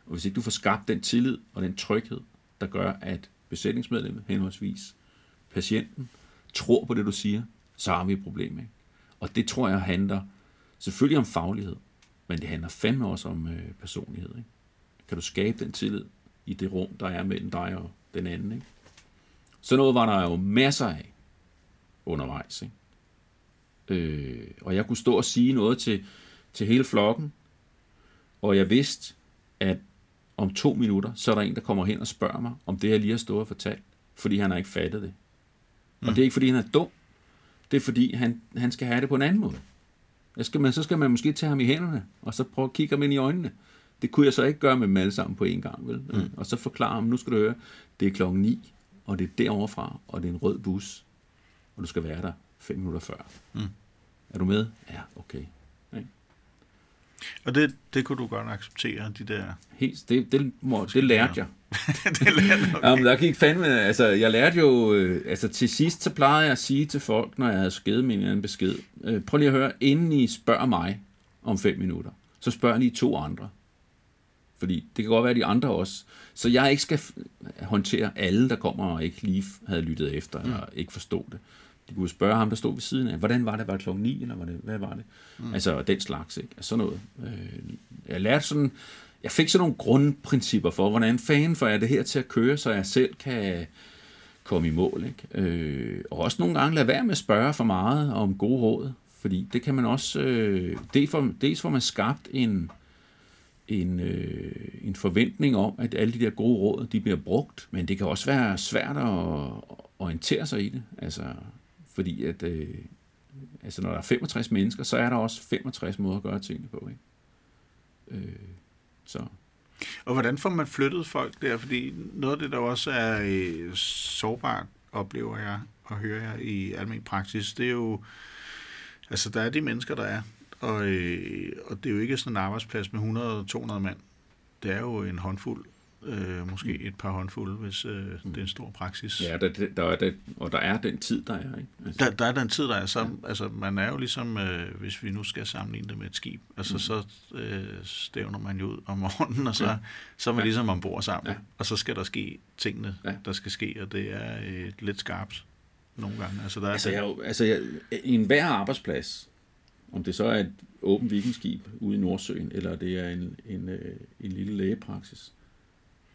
Og hvis ikke du får skabt den tillid og den tryghed, der gør, at besætningsmedlemmet, henholdsvis patienten, tror på det, du siger, så har vi et problem. Ikke? Og det tror jeg handler selvfølgelig om faglighed, men det handler fandme også om øh, personlighed. Ikke? Kan du skabe den tillid i det rum, der er mellem dig og den anden? Ikke? Så noget var der jo masser af undervejs. Ikke? Øh, og jeg kunne stå og sige noget til, til hele flokken, og jeg vidste, at om to minutter, så er der en, der kommer hen og spørger mig, om det, jeg lige har stået og fortalt, fordi han har ikke fattet det. Mm. Og det er ikke, fordi han er dum. Det er, fordi han, han skal have det på en anden måde. Jeg skal, men så skal man måske tage ham i hænderne, og så prøve at kigge ham ind i øjnene. Det kunne jeg så ikke gøre med dem alle sammen på en gang, vel? Mm. Og så forklare ham, nu skal du høre, det er klokken 9, og det er derovre fra, og det er en rød bus, og du skal være der fem minutter før. Mm. Er du med? Ja, okay. Og det, det kunne du godt acceptere, de der... Helt, det, det, må, det lærte jeg. (laughs) det lærte okay. Jamen, der gik fandme... Altså, jeg lærte jo... Øh, altså, til sidst, så plejede jeg at sige til folk, når jeg havde skrevet min en besked, øh, prøv lige at høre, inden I spørger mig om fem minutter, så spørger I to andre. Fordi det kan godt være, at de andre også. Så jeg ikke skal håndtere alle, der kommer og ikke lige havde lyttet efter, mm. eller ikke forstå det. De kunne spørge ham, der stod ved siden af, hvordan var det, var det klokken 9, eller var det, hvad var det? Mm. Altså den slags, ikke? Altså sådan noget. Øh, jeg lærte sådan, jeg fik sådan nogle grundprincipper for, hvordan fanden får jeg det her til at køre, så jeg selv kan komme i mål. Ikke? Øh, og også nogle gange lade være med at spørge for meget om gode råd, fordi det kan man også, øh, dels, får, dels får man skabt en, en, øh, en forventning om, at alle de der gode råd, de bliver brugt, men det kan også være svært at orientere sig i det. Altså, fordi at, øh, altså når der er 65 mennesker, så er der også 65 måder at gøre tingene på. Ikke? Øh, så. Og hvordan får man flyttet folk der? Fordi noget af det, der også er øh, sårbart, oplever jeg og hører jeg i almindelig praksis, det er jo, altså der er de mennesker, der er, og, øh, og det er jo ikke sådan en arbejdsplads med 100-200 mand. Det er jo en håndfuld øh, måske mm. et par håndfulde, hvis øh, mm. det er en stor praksis. Ja, der, der er det, og der er den tid, der er. Ikke? Altså. Der, der er den tid, der er. Så, ja. altså, man er jo ligesom, øh, hvis vi nu skal sammenligne det med et skib, altså mm. så øh, stævner man jo ud om morgenen, og så, ja. så er man ja. ligesom ombord sammen, ja. og så skal der ske tingene, ja. der skal ske, og det er øh, lidt skarpt nogle gange. Altså, der er altså, jeg, altså jeg, i en hver arbejdsplads, om det så er et åbent vikingskib ude i Nordsøen, eller det er en, en, øh, en lille lægepraksis,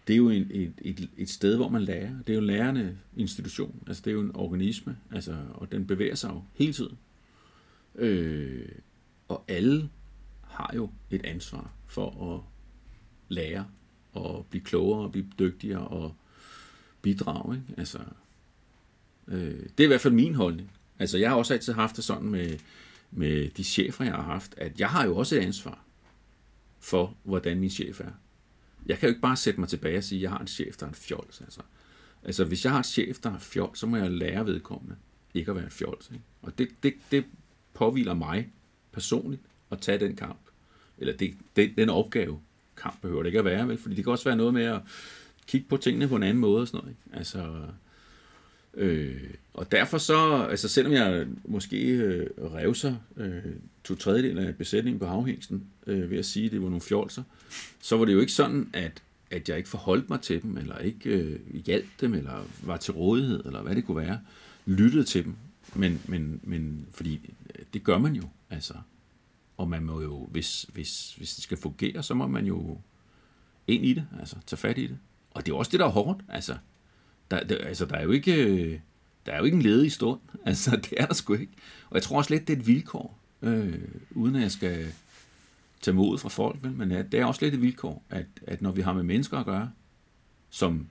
det er jo en, et, et, et sted, hvor man lærer. Det er jo en lærende institution. Altså, det er jo en organisme, altså, og den bevæger sig jo hele tiden. Øh, og alle har jo et ansvar for at lære og blive klogere og blive dygtigere og bidrage. Ikke? Altså, øh, det er i hvert fald min holdning. Altså, jeg har også altid haft det sådan med, med de chefer, jeg har haft, at jeg har jo også et ansvar for, hvordan min chef er. Jeg kan jo ikke bare sætte mig tilbage og sige, at jeg har en chef, der er en fjols. Altså. altså, hvis jeg har en chef, der er fjols, så må jeg lære vedkommende ikke at være en fjols. Ikke? Og det, det, det påviler mig personligt at tage den kamp. Eller det, det, den opgave. Kamp behøver det ikke at være, vel? Fordi det kan også være noget med at kigge på tingene på en anden måde og sådan noget. Ikke? Altså, Øh, og derfor så, altså selvom jeg måske øh, revser øh, to tredjedel af besætningen på havhængsten øh, ved at sige, at det var nogle fjolser, så var det jo ikke sådan, at at jeg ikke forholdt mig til dem, eller ikke øh, hjalp dem, eller var til rådighed, eller hvad det kunne være, lyttede til dem. Men, men, men fordi det gør man jo, altså. Og man må jo, hvis, hvis, hvis det skal fungere, så må man jo ind i det, altså tage fat i det. Og det er også det, der er hårdt, altså. Der, der, altså, der er jo ikke, der er jo ikke en ledig stund, (laughs) altså det er der sgu ikke. Og jeg tror også lidt, det er et vilkår, øh, uden at jeg skal tage mod fra folk, vel? men det er også lidt et vilkår, at, at når vi har med mennesker at gøre, som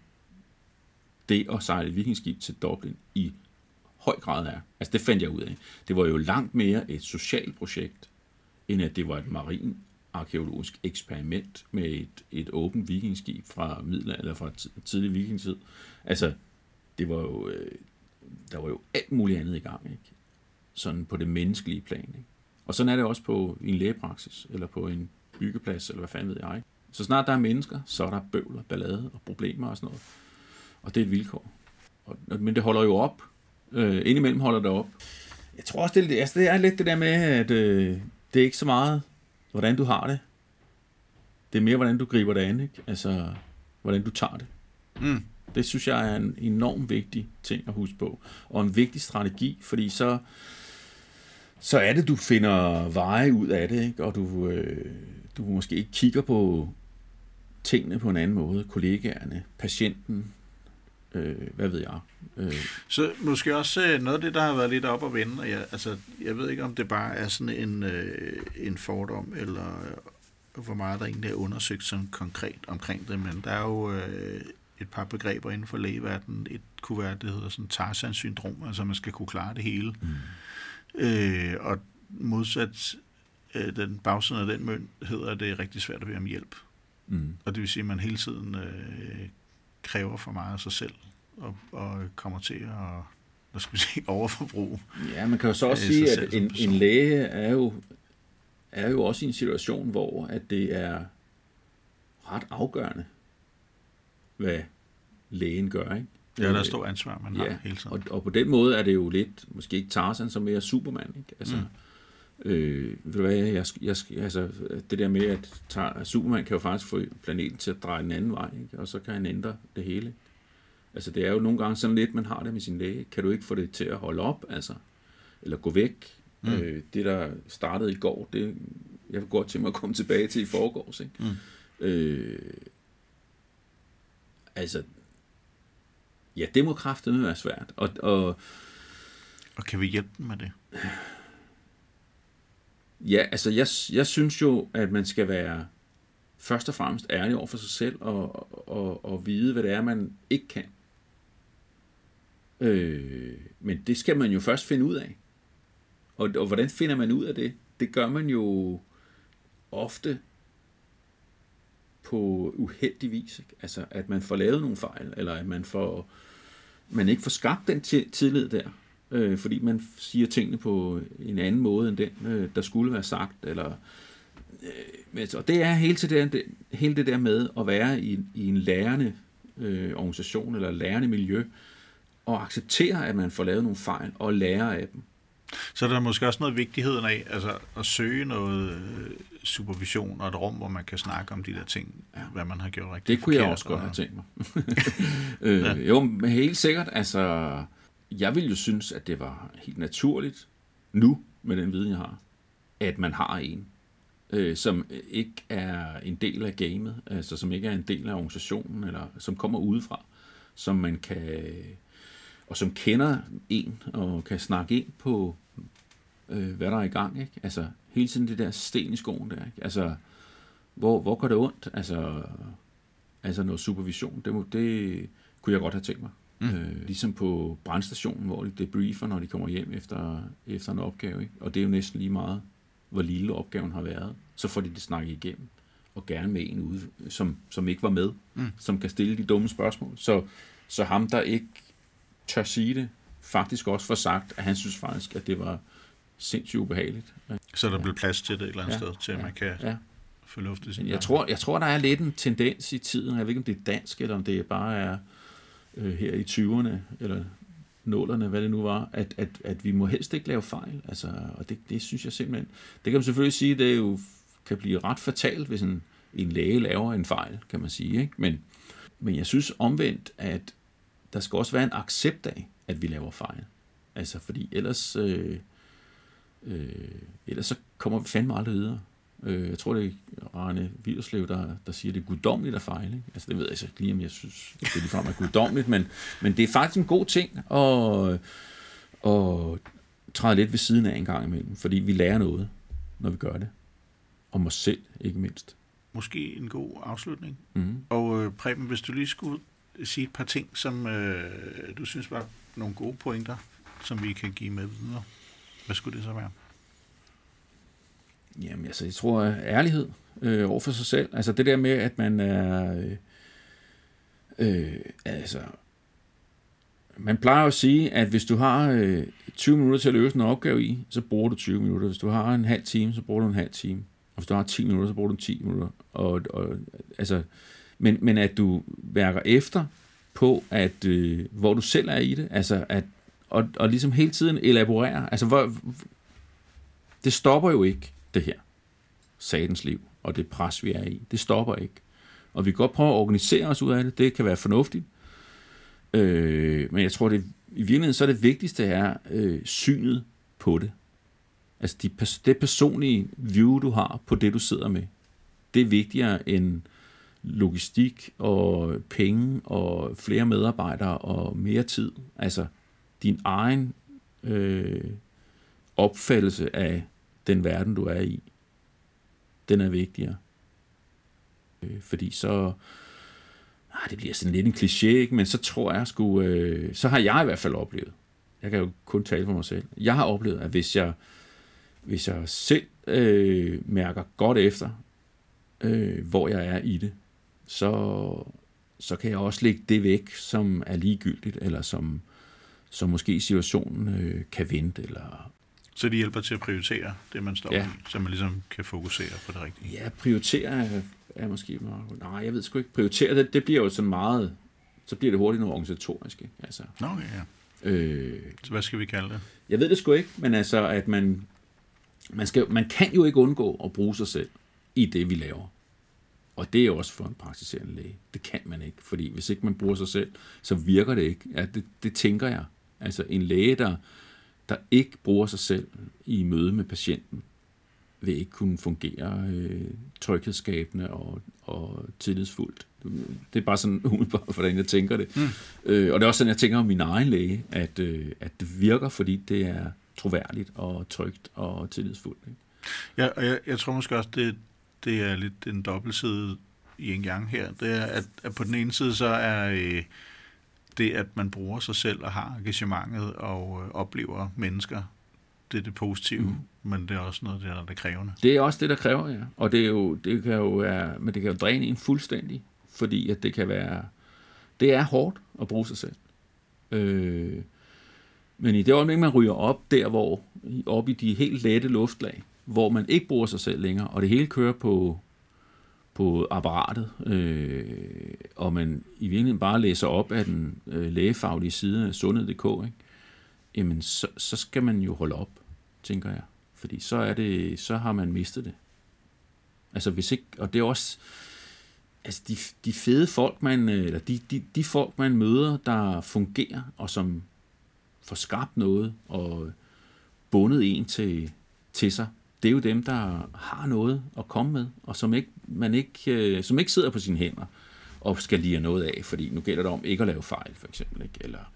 det at sejle vikingskib til Dublin i høj grad er. Altså det fandt jeg ud af. Det var jo langt mere et socialt projekt, end at det var et marin arkeologisk eksperiment med et, et åbent vikingskib fra midler eller fra tidlig vikingtid. Altså, det var jo, øh, der var jo alt muligt andet i gang, ikke? Sådan på det menneskelige plan, ikke? Og sådan er det også på en lægepraksis, eller på en byggeplads, eller hvad fanden ved jeg. Så snart der er mennesker, så er der bøvler, ballade og problemer og sådan noget. Og det er et vilkår. Og, men det holder jo op. Øh, indimellem holder det op. Jeg tror også, det, altså, det er lidt det der med, at øh, det er ikke så meget, hvordan du har det. Det er mere, hvordan du griber det an, ikke? Altså, hvordan du tager det. Mm. Det synes jeg er en enorm vigtig ting at huske på. Og en vigtig strategi, fordi så, så er det, du finder veje ud af det, ikke? og du, øh, du måske ikke kigger på tingene på en anden måde. Kollegaerne, patienten, øh, hvad ved jeg. Øh. Så måske også øh, noget af det, der har været lidt op og vende, og jeg, altså, jeg ved ikke, om det bare er sådan en, øh, en fordom, eller øh, hvor meget der egentlig er undersøgt sådan konkret omkring det, men der er jo øh, et par begreber inden for lægeverdenen. Et kunne være, det hedder sådan Tarzan-syndrom, altså man skal kunne klare det hele. Mm. Øh, og modsat øh, den bagsiden af den mønt, hedder det rigtig svært at bede om hjælp. Mm. Og det vil sige, at man hele tiden øh, kræver for meget af sig selv, og, og kommer til at hvad skal vi sige, (laughs) overforbrug. Ja, man kan jo så også sige, at en, en læge er jo, er jo også i en situation, hvor at det er ret afgørende, hvad lægen gør, ikke? Ja, der er stor ansvar, man ja, har hele tiden. Og, og på den måde er det jo lidt, måske ikke Tarzan, som mere Superman, ikke? Altså, mm. Øh, ved du hvad, jeg, jeg, altså, det der med, at tar, Superman kan jo faktisk få planeten til at dreje den anden vej, ikke? og så kan han ændre det hele. Altså, det er jo nogle gange sådan lidt, man har det med sin læge. Kan du ikke få det til at holde op, altså? Eller gå væk? Mm. Øh, det, der startede i går, det jeg vil godt til mig at komme tilbage til i forgårs, ikke? Mm. Øh, altså, ja, det må kraftigt være svært. Og, og, og kan vi hjælpe dem med det? Ja, altså jeg, jeg synes jo, at man skal være først og fremmest ærlig over for sig selv og, og, og vide, hvad det er, man ikke kan. Øh, men det skal man jo først finde ud af. Og, og hvordan finder man ud af det? Det gør man jo ofte på uheldig vis. Ikke? Altså, at man får lavet nogle fejl, eller at man får man ikke får skabt den tillid der, øh, fordi man siger tingene på en anden måde end den, øh, der skulle være sagt, eller øh, og det er hele, til det, det, hele det der med at være i, i en lærende øh, organisation eller lærende miljø, og acceptere, at man får lavet nogle fejl, og lære af dem. Så der er måske også noget vigtigheden af altså at søge noget øh, supervision og et rum, hvor man kan snakke om de der ting, ja. hvad man har gjort rigtigt Det kunne jeg også godt have tænkt mig. (laughs) øh, ja. Jo, men helt sikkert. Altså, jeg ville jo synes, at det var helt naturligt nu, med den viden, jeg har, at man har en, øh, som ikke er en del af gamet, altså som ikke er en del af organisationen, eller som kommer udefra, som man kan og som kender en, og kan snakke ind på, øh, hvad der er i gang. Ikke? Altså, hele tiden det der sten i skoen der. Ikke? Altså, hvor, hvor går det ondt? Altså, altså noget supervision, det, må, det kunne jeg godt have tænkt mig. Mm. Øh, ligesom på brandstationen, hvor de debriefer, når de kommer hjem efter, efter en opgave. Ikke? Og det er jo næsten lige meget, hvor lille opgaven har været. Så får de det snakket igennem. Og gerne med en ude, som, som ikke var med, mm. som kan stille de dumme spørgsmål. Så, så ham, der ikke tør sige det, faktisk også får sagt, at han synes faktisk, at det var sindssygt ubehageligt. Så der ja. blev plads til det et eller andet ja. sted, til at ja. man kan ja. få luft i sin jeg tror, jeg tror, der er lidt en tendens i tiden, jeg ved ikke, om det er dansk, eller om det bare er øh, her i 20'erne, eller nålerne, hvad det nu var, at, at, at vi må helst ikke lave fejl. Altså, og det, det synes jeg simpelthen... Det kan man selvfølgelig sige, det er jo, kan blive ret fatalt, hvis en, en læge laver en fejl, kan man sige. Ikke? Men, men jeg synes omvendt, at der skal også være en accept af, at vi laver fejl. Altså, fordi ellers, øh, øh, ellers så kommer vi fandme aldrig videre. Øh, jeg tror, det er Rane Villerslev, der, der siger, at det er guddommeligt at fejle. Ikke? Altså, det ved jeg så lige, om jeg synes, det er ligefrem er guddommeligt, men, men det er faktisk en god ting at, at træde lidt ved siden af en gang imellem, fordi vi lærer noget, når vi gør det. Om os selv, ikke mindst. Måske en god afslutning. Mm. Og øh, Preben, hvis du lige skulle sige et par ting, som øh, du synes var nogle gode pointer, som vi kan give med videre. Hvad skulle det så være? Jamen, altså, jeg tror, ærlighed øh, over for sig selv. Altså, det der med, at man er... Øh, øh, altså, man plejer at sige, at hvis du har øh, 20 minutter til at løse en opgave i, så bruger du 20 minutter. Hvis du har en halv time, så bruger du en halv time. Og hvis du har 10 minutter, så bruger du 10 minutter. Og, og, altså, men, men at du værker efter på, at øh, hvor du selv er i det, altså at, og, og ligesom hele tiden elaborere, altså hvor, det stopper jo ikke, det her, satens liv, og det pres, vi er i. Det stopper ikke. Og vi kan godt prøve at organisere os ud af det, det kan være fornuftigt, øh, men jeg tror, det i virkeligheden så er det vigtigste er øh, synet på det. Altså de, det personlige view, du har på det, du sidder med, det er vigtigere end logistik og penge og flere medarbejdere og mere tid. Altså din egen øh, opfattelse af den verden, du er i, den er vigtigere. Øh, fordi så, ah, det bliver sådan lidt en kliché, ikke? men så tror jeg sgu, øh, så har jeg i hvert fald oplevet, jeg kan jo kun tale for mig selv, jeg har oplevet, at hvis jeg, hvis jeg selv øh, mærker godt efter, øh, hvor jeg er i det, så, så kan jeg også lægge det væk, som er ligegyldigt, eller som, som måske situationen øh, kan vente, eller så de hjælper til at prioritere det, man står ja. i, så man ligesom kan fokusere på det rigtige. Ja, prioritere er, er måske... Nej, jeg ved sgu ikke. Prioritere, det, det bliver jo sådan meget... Så bliver det hurtigt noget organisatorisk, ikke? Altså, Nå, okay, ja. Øh, så hvad skal vi kalde det? Jeg ved det sgu ikke, men altså, at man... Man, skal, man kan jo ikke undgå at bruge sig selv i det, vi laver. Og det er også for en praktiserende læge. Det kan man ikke, fordi hvis ikke man bruger sig selv, så virker det ikke. Ja, det, det tænker jeg. Altså en læge, der, der ikke bruger sig selv i møde med patienten, vil ikke kunne fungere øh, tryghedsskabende og, og tillidsfuldt. Det er bare sådan (laughs) umiddelbart, hvordan jeg tænker det. Mm. Øh, og det er også sådan, jeg tænker om min egen læge, at, øh, at det virker, fordi det er troværdigt og trygt og tillidsfuldt. Ikke? Ja, og jeg, jeg tror måske også, det, det er lidt en dobbeltside i en gang her. Det er, at, at på den ene side så er... Øh, det, at man bruger sig selv og har engagementet og øh, oplever mennesker, det er det positive, mm. men det er også noget, der er det krævende. Det er også det, der kræver, ja. Og det, er jo, det kan jo være, men det kan jo dræne en fuldstændig, fordi at det kan være, det er hårdt at bruge sig selv. Øh, men i det øjeblik, man ryger op der, hvor, op i de helt lette luftlag, hvor man ikke bruger sig selv længere, og det hele kører på på apparatet, øh, og man i virkeligheden bare læser op af den øh, lægefaglige side af sundhed.dk, ikke? jamen så, så skal man jo holde op, tænker jeg. Fordi så er det, så har man mistet det. Altså hvis ikke, og det er også, altså de, de fede folk, man, øh, eller de, de, de folk, man møder, der fungerer, og som får skabt noget, og bundet en til, til sig, det er jo dem, der har noget at komme med, og som ikke, man ikke, øh, som ikke sidder på sine hænder og skal lige noget af, fordi nu gælder det om ikke at lave fejl, for eksempel, ikke? eller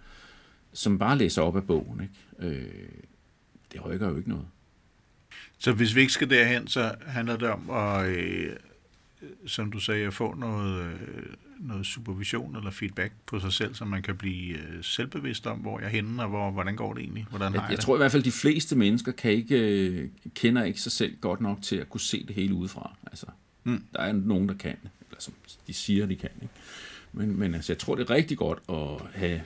som bare læser op af bogen. Ikke? Øh, det rykker jo ikke noget. Så hvis vi ikke skal derhen, så handler det om at, øh, som du sagde, at få noget, øh, noget supervision eller feedback på sig selv, så man kan blive øh, selvbevidst om, hvor jeg er henne, og hvor, hvordan går det egentlig? Hvordan jeg, jeg, jeg tror i hvert fald, at de fleste mennesker kan ikke, øh, kender ikke sig selv godt nok til at kunne se det hele udefra. Altså, mm. Der er nogen, der kan, eller som de siger, de kan. Ikke? Men, men altså, jeg tror, det er rigtig godt at have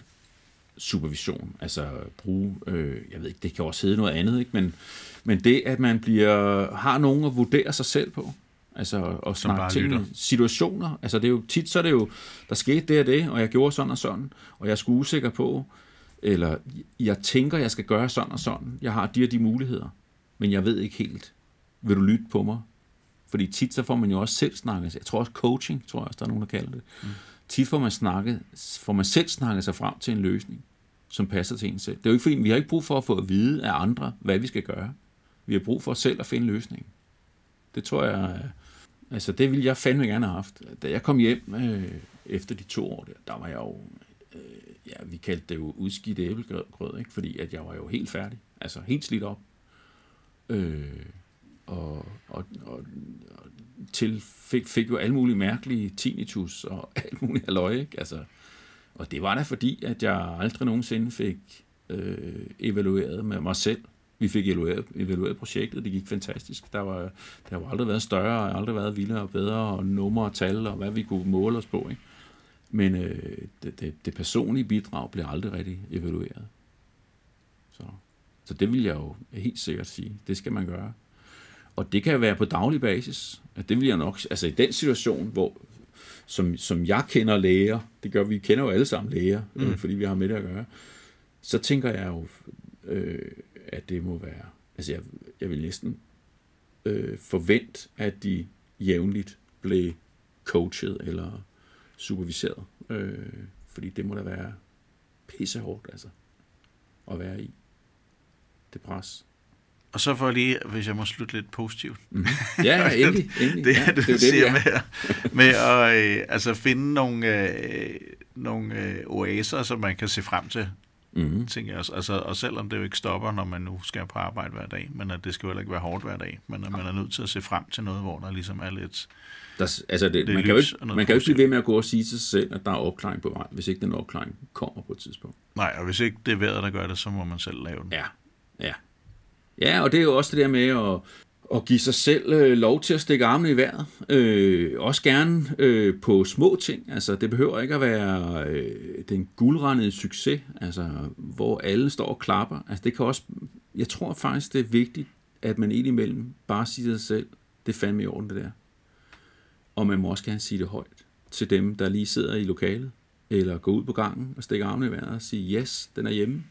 supervision, altså bruge, øh, jeg ved ikke, det kan også hedde noget andet, ikke? Men, men det, at man bliver, har nogen at vurdere sig selv på, Altså at snakke til situationer. Altså det er jo tit, så er det jo, der skete det og det, og jeg gjorde sådan og sådan, og jeg er sgu usikker på, eller jeg tænker, jeg skal gøre sådan og sådan. Jeg har de og de muligheder, men jeg ved ikke helt. Vil du lytte på mig? Fordi tit så får man jo også selv snakket, jeg tror også coaching, tror jeg også, der er nogen, der kalder det. Mm. Tit får man, snakket, får man selv snakket sig frem til en løsning, som passer til en selv. Det er jo ikke fordi, vi har ikke brug for at få at vide af andre, hvad vi skal gøre. Vi har brug for selv at finde løsningen. Det tror jeg, altså det ville jeg fandme gerne have haft. Da jeg kom hjem øh, efter de to år, der, der var jeg jo, øh, ja, vi kaldte det jo udskidt æblegrød, ikke? fordi at jeg var jo helt færdig, altså helt slidt op. Øh, og, og, og, og til fik, fik jo alle mulige mærkelige tinnitus og (laughs) alt muligt halløj, ikke? Altså, og det var da fordi, at jeg aldrig nogensinde fik øh, evalueret med mig selv. Vi fik evalueret, evalueret projektet, det gik fantastisk. Der var, der har aldrig været større, og aldrig været vildere og bedre, og numre og tal, og hvad vi kunne måle os på. Ikke? Men øh, det, det, det personlige bidrag blev aldrig rigtig evalueret. Så, så det vil jeg jo helt sikkert sige. Det skal man gøre. Og det kan være på daglig basis. At det vil jeg nok, altså i den situation, hvor som, som jeg kender læger, det gør vi kender jo alle sammen læger, mm. øh, fordi vi har med det at gøre, så tænker jeg jo, øh, at det må være, altså jeg, jeg vil næsten øh, forvente, at de jævnligt blev coachet eller superviseret, øh, fordi det må da være pissehårdt, altså, at være i det pres. Og så for lige, hvis jeg må slutte lidt positivt. Mm. Ja, (laughs) endelig. endelig. det ja, det, det, siger med, med at øh, altså finde nogle, øh, nogle øh, oaser, som man kan se frem til. Mm-hmm. Tænker jeg også. Altså, og selvom det jo ikke stopper, når man nu skal på arbejde hver dag, men at det skal jo heller ikke være hårdt hver dag, men at man er nødt til at se frem til noget, hvor der ligesom er lidt... Der, altså det, det man, kan jo ikke, man kan jo ikke blive ved med at gå og sige til sig selv, at der er opklaring på vej, hvis ikke den opklaring kommer på et tidspunkt. Nej, og hvis ikke det er vejret, der gør det, så må man selv lave den. Ja, ja. Ja, og det er jo også det der med at, at give sig selv øh, lov til at stikke armene i vejret. Øh, også gerne øh, på små ting. Altså, det behøver ikke at være øh, den guldrendede succes, altså, hvor alle står og klapper. Altså, det kan også, jeg tror faktisk, det er vigtigt, at man indimellem bare siger sig selv, det er fandme i orden, det der. Og man må også gerne sige det højt til dem, der lige sidder i lokalet, eller gå ud på gangen og stikke armene i vejret og sige, yes, den er hjemme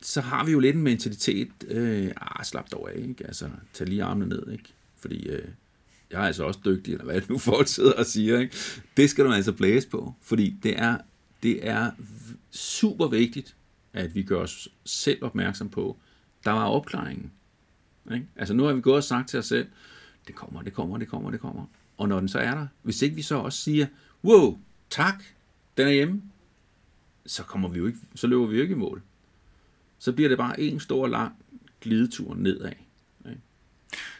så har vi jo lidt en mentalitet, øh, ah, slap dog af, ikke? Altså, tag lige armene ned, ikke? Fordi øh, jeg er altså også dygtig, eller hvad det nu (laughs) folk sidder og siger, ikke? Det skal du altså blæse på, fordi det er, det er super vigtigt, at vi gør os selv opmærksom på, der var opklaringen. Ikke? Altså nu har vi gået og sagt til os selv, det kommer, det kommer, det kommer, det kommer. Og når den så er der, hvis ikke vi så også siger, wow, tak, den er hjemme, så, kommer vi jo ikke, så løber vi jo ikke i mål så bliver det bare en stor lang glidetur nedad. Ikke?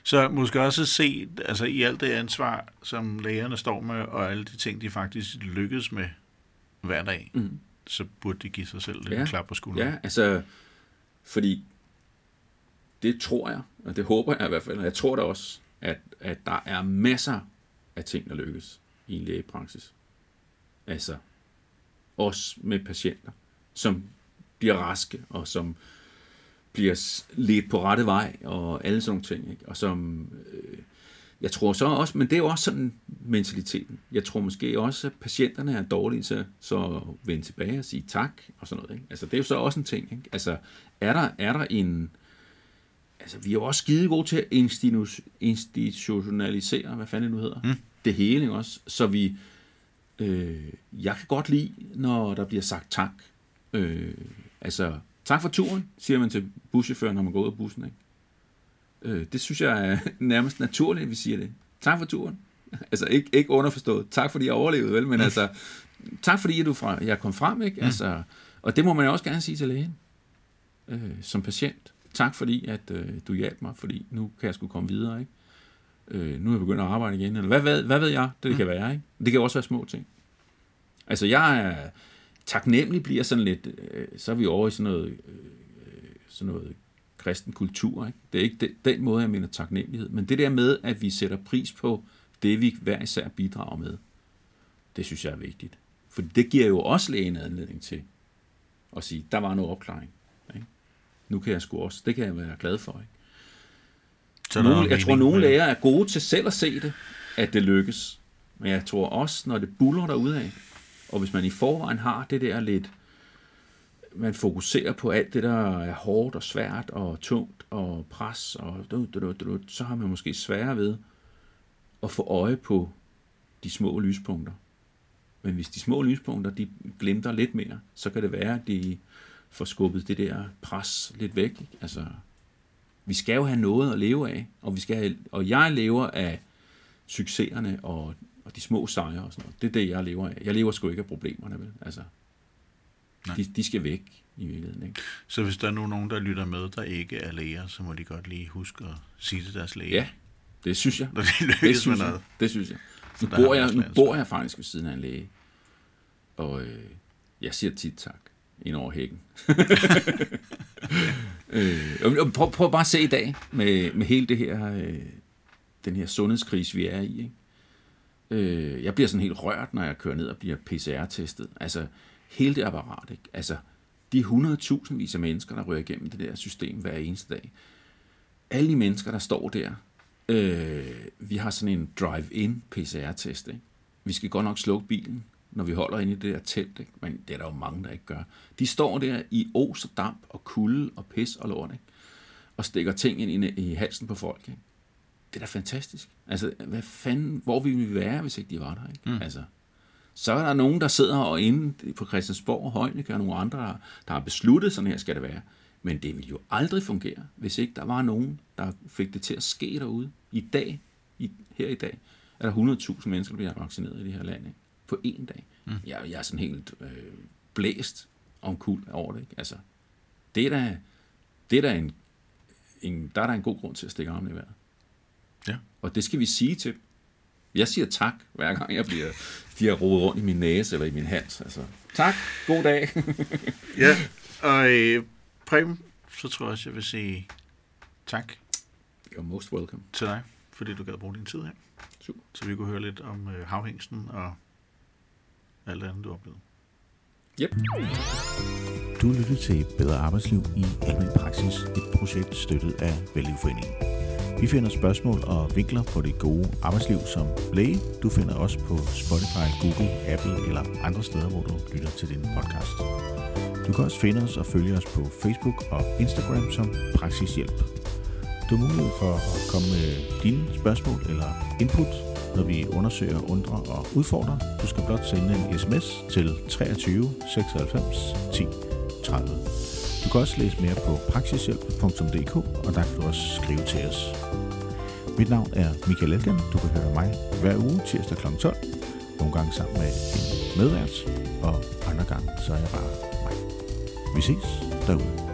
Så måske også se, altså i alt det ansvar, som lægerne står med, og alle de ting, de faktisk lykkes med hver dag, mm. så burde de give sig selv lidt ja. klap på skulderen. Ja, altså, fordi det tror jeg, og det håber jeg i hvert fald, og jeg tror da også, at, at der er masser af ting, der lykkes i en lægepraksis. Altså, også med patienter, som bliver raske, og som bliver ledt på rette vej, og alle sådan nogle ting. Ikke? Og som, øh, jeg tror så også, men det er jo også sådan mentaliteten. Jeg tror måske også, at patienterne er dårlige til så at vende tilbage og sige tak, og sådan noget. Ikke? Altså, det er jo så også en ting. Ikke? Altså, er der, er der en... Altså, vi er jo også skide gode til at institutionalisere, hvad fanden det nu hedder, mm. det hele, ikke også? Så vi... Øh, jeg kan godt lide, når der bliver sagt tak. Øh, Altså, tak for turen, siger man til buschaufføren, når man går ud af bussen. Ikke? Øh, det synes jeg er (laughs) nærmest naturligt, at vi siger det. Tak for turen. (laughs) Altså, ikke, ikke underforstået. Tak fordi jeg overlevede, vel? Men mm. altså, tak fordi du fra, jeg kom frem, ikke? Mm. Altså, og det må man også gerne sige til lægen, øh, som patient. Tak fordi, at øh, du hjalp mig, fordi nu kan jeg skulle komme videre, ikke? Øh, nu er jeg begyndt at arbejde igen, eller hvad, hvad, hvad ved jeg, det, det kan mm. være, ikke? Det kan også være små ting. Altså, jeg er, taknemmelig bliver sådan lidt, øh, så er vi over i sådan noget, øh, sådan noget kristen kultur. Ikke? Det er ikke den, den måde, jeg mener taknemmelighed, men det der med, at vi sætter pris på det, vi hver især bidrager med, det synes jeg er vigtigt. For det giver jo også lægen anledning til at sige, der var noget opklaring. Ikke? Nu kan jeg sgu også, det kan jeg være glad for. Ikke? Så nogle, jeg tror, nogle læger er gode til selv at se det, at det lykkes. Men jeg tror også, når det buller derude af, og hvis man i forvejen har det der lidt, man fokuserer på alt det, der er hårdt og svært og tungt og pres, og så har man måske sværere ved at få øje på de små lyspunkter. Men hvis de små lyspunkter, de glimter lidt mere, så kan det være, at de får skubbet det der pres lidt væk. Ikke? Altså, vi skal jo have noget at leve af, og, vi skal have, og jeg lever af succeserne og, og de små sejre og sådan noget. Det er det, jeg lever af. Jeg lever sgu ikke af problemerne, vel? Altså, de, de skal væk i virkeligheden. Ikke? Så hvis der er nu nogen, der lytter med, der ikke er læger, så må de godt lige huske at sige til deres læge. Ja, det synes jeg. Når de lykkes det synes med jeg. noget. Det synes jeg. Nu bor, jeg, nu bor jeg faktisk ved siden af en læge. Og øh, jeg siger tit tak ind over hækken. (laughs) øh, prøv, prøv bare at se i dag med, med hele det her, øh, den her sundhedskrise, vi er i. Ikke? Øh, jeg bliver sådan helt rørt, når jeg kører ned og bliver PCR-testet. Altså, hele det apparat. Ikke? Altså, de 100.000 vis af mennesker, der rører igennem det der system hver eneste dag. Alle de mennesker, der står der, øh, vi har sådan en drive-in PCR-test. Ikke? Vi skal godt nok slukke bilen, når vi holder inde i det der telt, ikke? men det er der jo mange, der ikke gør. De står der i os og damp og kulde og pis og lort, ikke? og stikker ting ind i, i halsen på folk. Ikke? Det er da fantastisk. Altså, hvad fanden, hvor ville vi være, hvis ikke de var der? Ikke? Mm. Altså, så er der nogen, der sidder og inde på Christiansborg og Heunicke, og nogle andre, der, har besluttet, sådan her skal det være. Men det vil jo aldrig fungere, hvis ikke der var nogen, der fik det til at ske derude. I dag, i, her i dag, er der 100.000 mennesker, der bliver vaccineret i det her land. Ikke? På én dag. Mm. Jeg, jeg er sådan helt øh, blæst om kul over det. Ikke? Altså, det er da, det er da en, en, der er der en god grund til at stikke armen i vejret. Og det skal vi sige til dem. Jeg siger tak, hver gang jeg bliver, de har rodet rundt i min næse eller i min hals. Altså, tak, god dag. (laughs) Ja, og øh, Preben, så tror jeg også, jeg vil sige tak You're most welcome. til dig, fordi du gad bruge din tid her. Super. Så vi kunne høre lidt om øh, havhængsten og alt det andet, du har oplevet. Yep. Du lytter til Bedre Arbejdsliv i Almen Praksis, et projekt støttet af Vælgeforeningen. Vi finder spørgsmål og vinkler på det gode arbejdsliv som læge. Du finder os på Spotify, Google, Apple eller andre steder, hvor du lytter til din podcast. Du kan også finde os og følge os på Facebook og Instagram som Praksishjælp. Du har mulighed for at komme med dine spørgsmål eller input, når vi undersøger, undrer og udfordrer. Du skal blot sende en sms til 23 96 10 30. Du kan også læse mere på praksishjælp.dk, og der kan du også skrive til os. Mit navn er Michael Elgan. Du kan høre mig hver uge tirsdag kl. 12. Nogle gange sammen med en medvært, og andre gange så er jeg bare mig. Vi ses derude.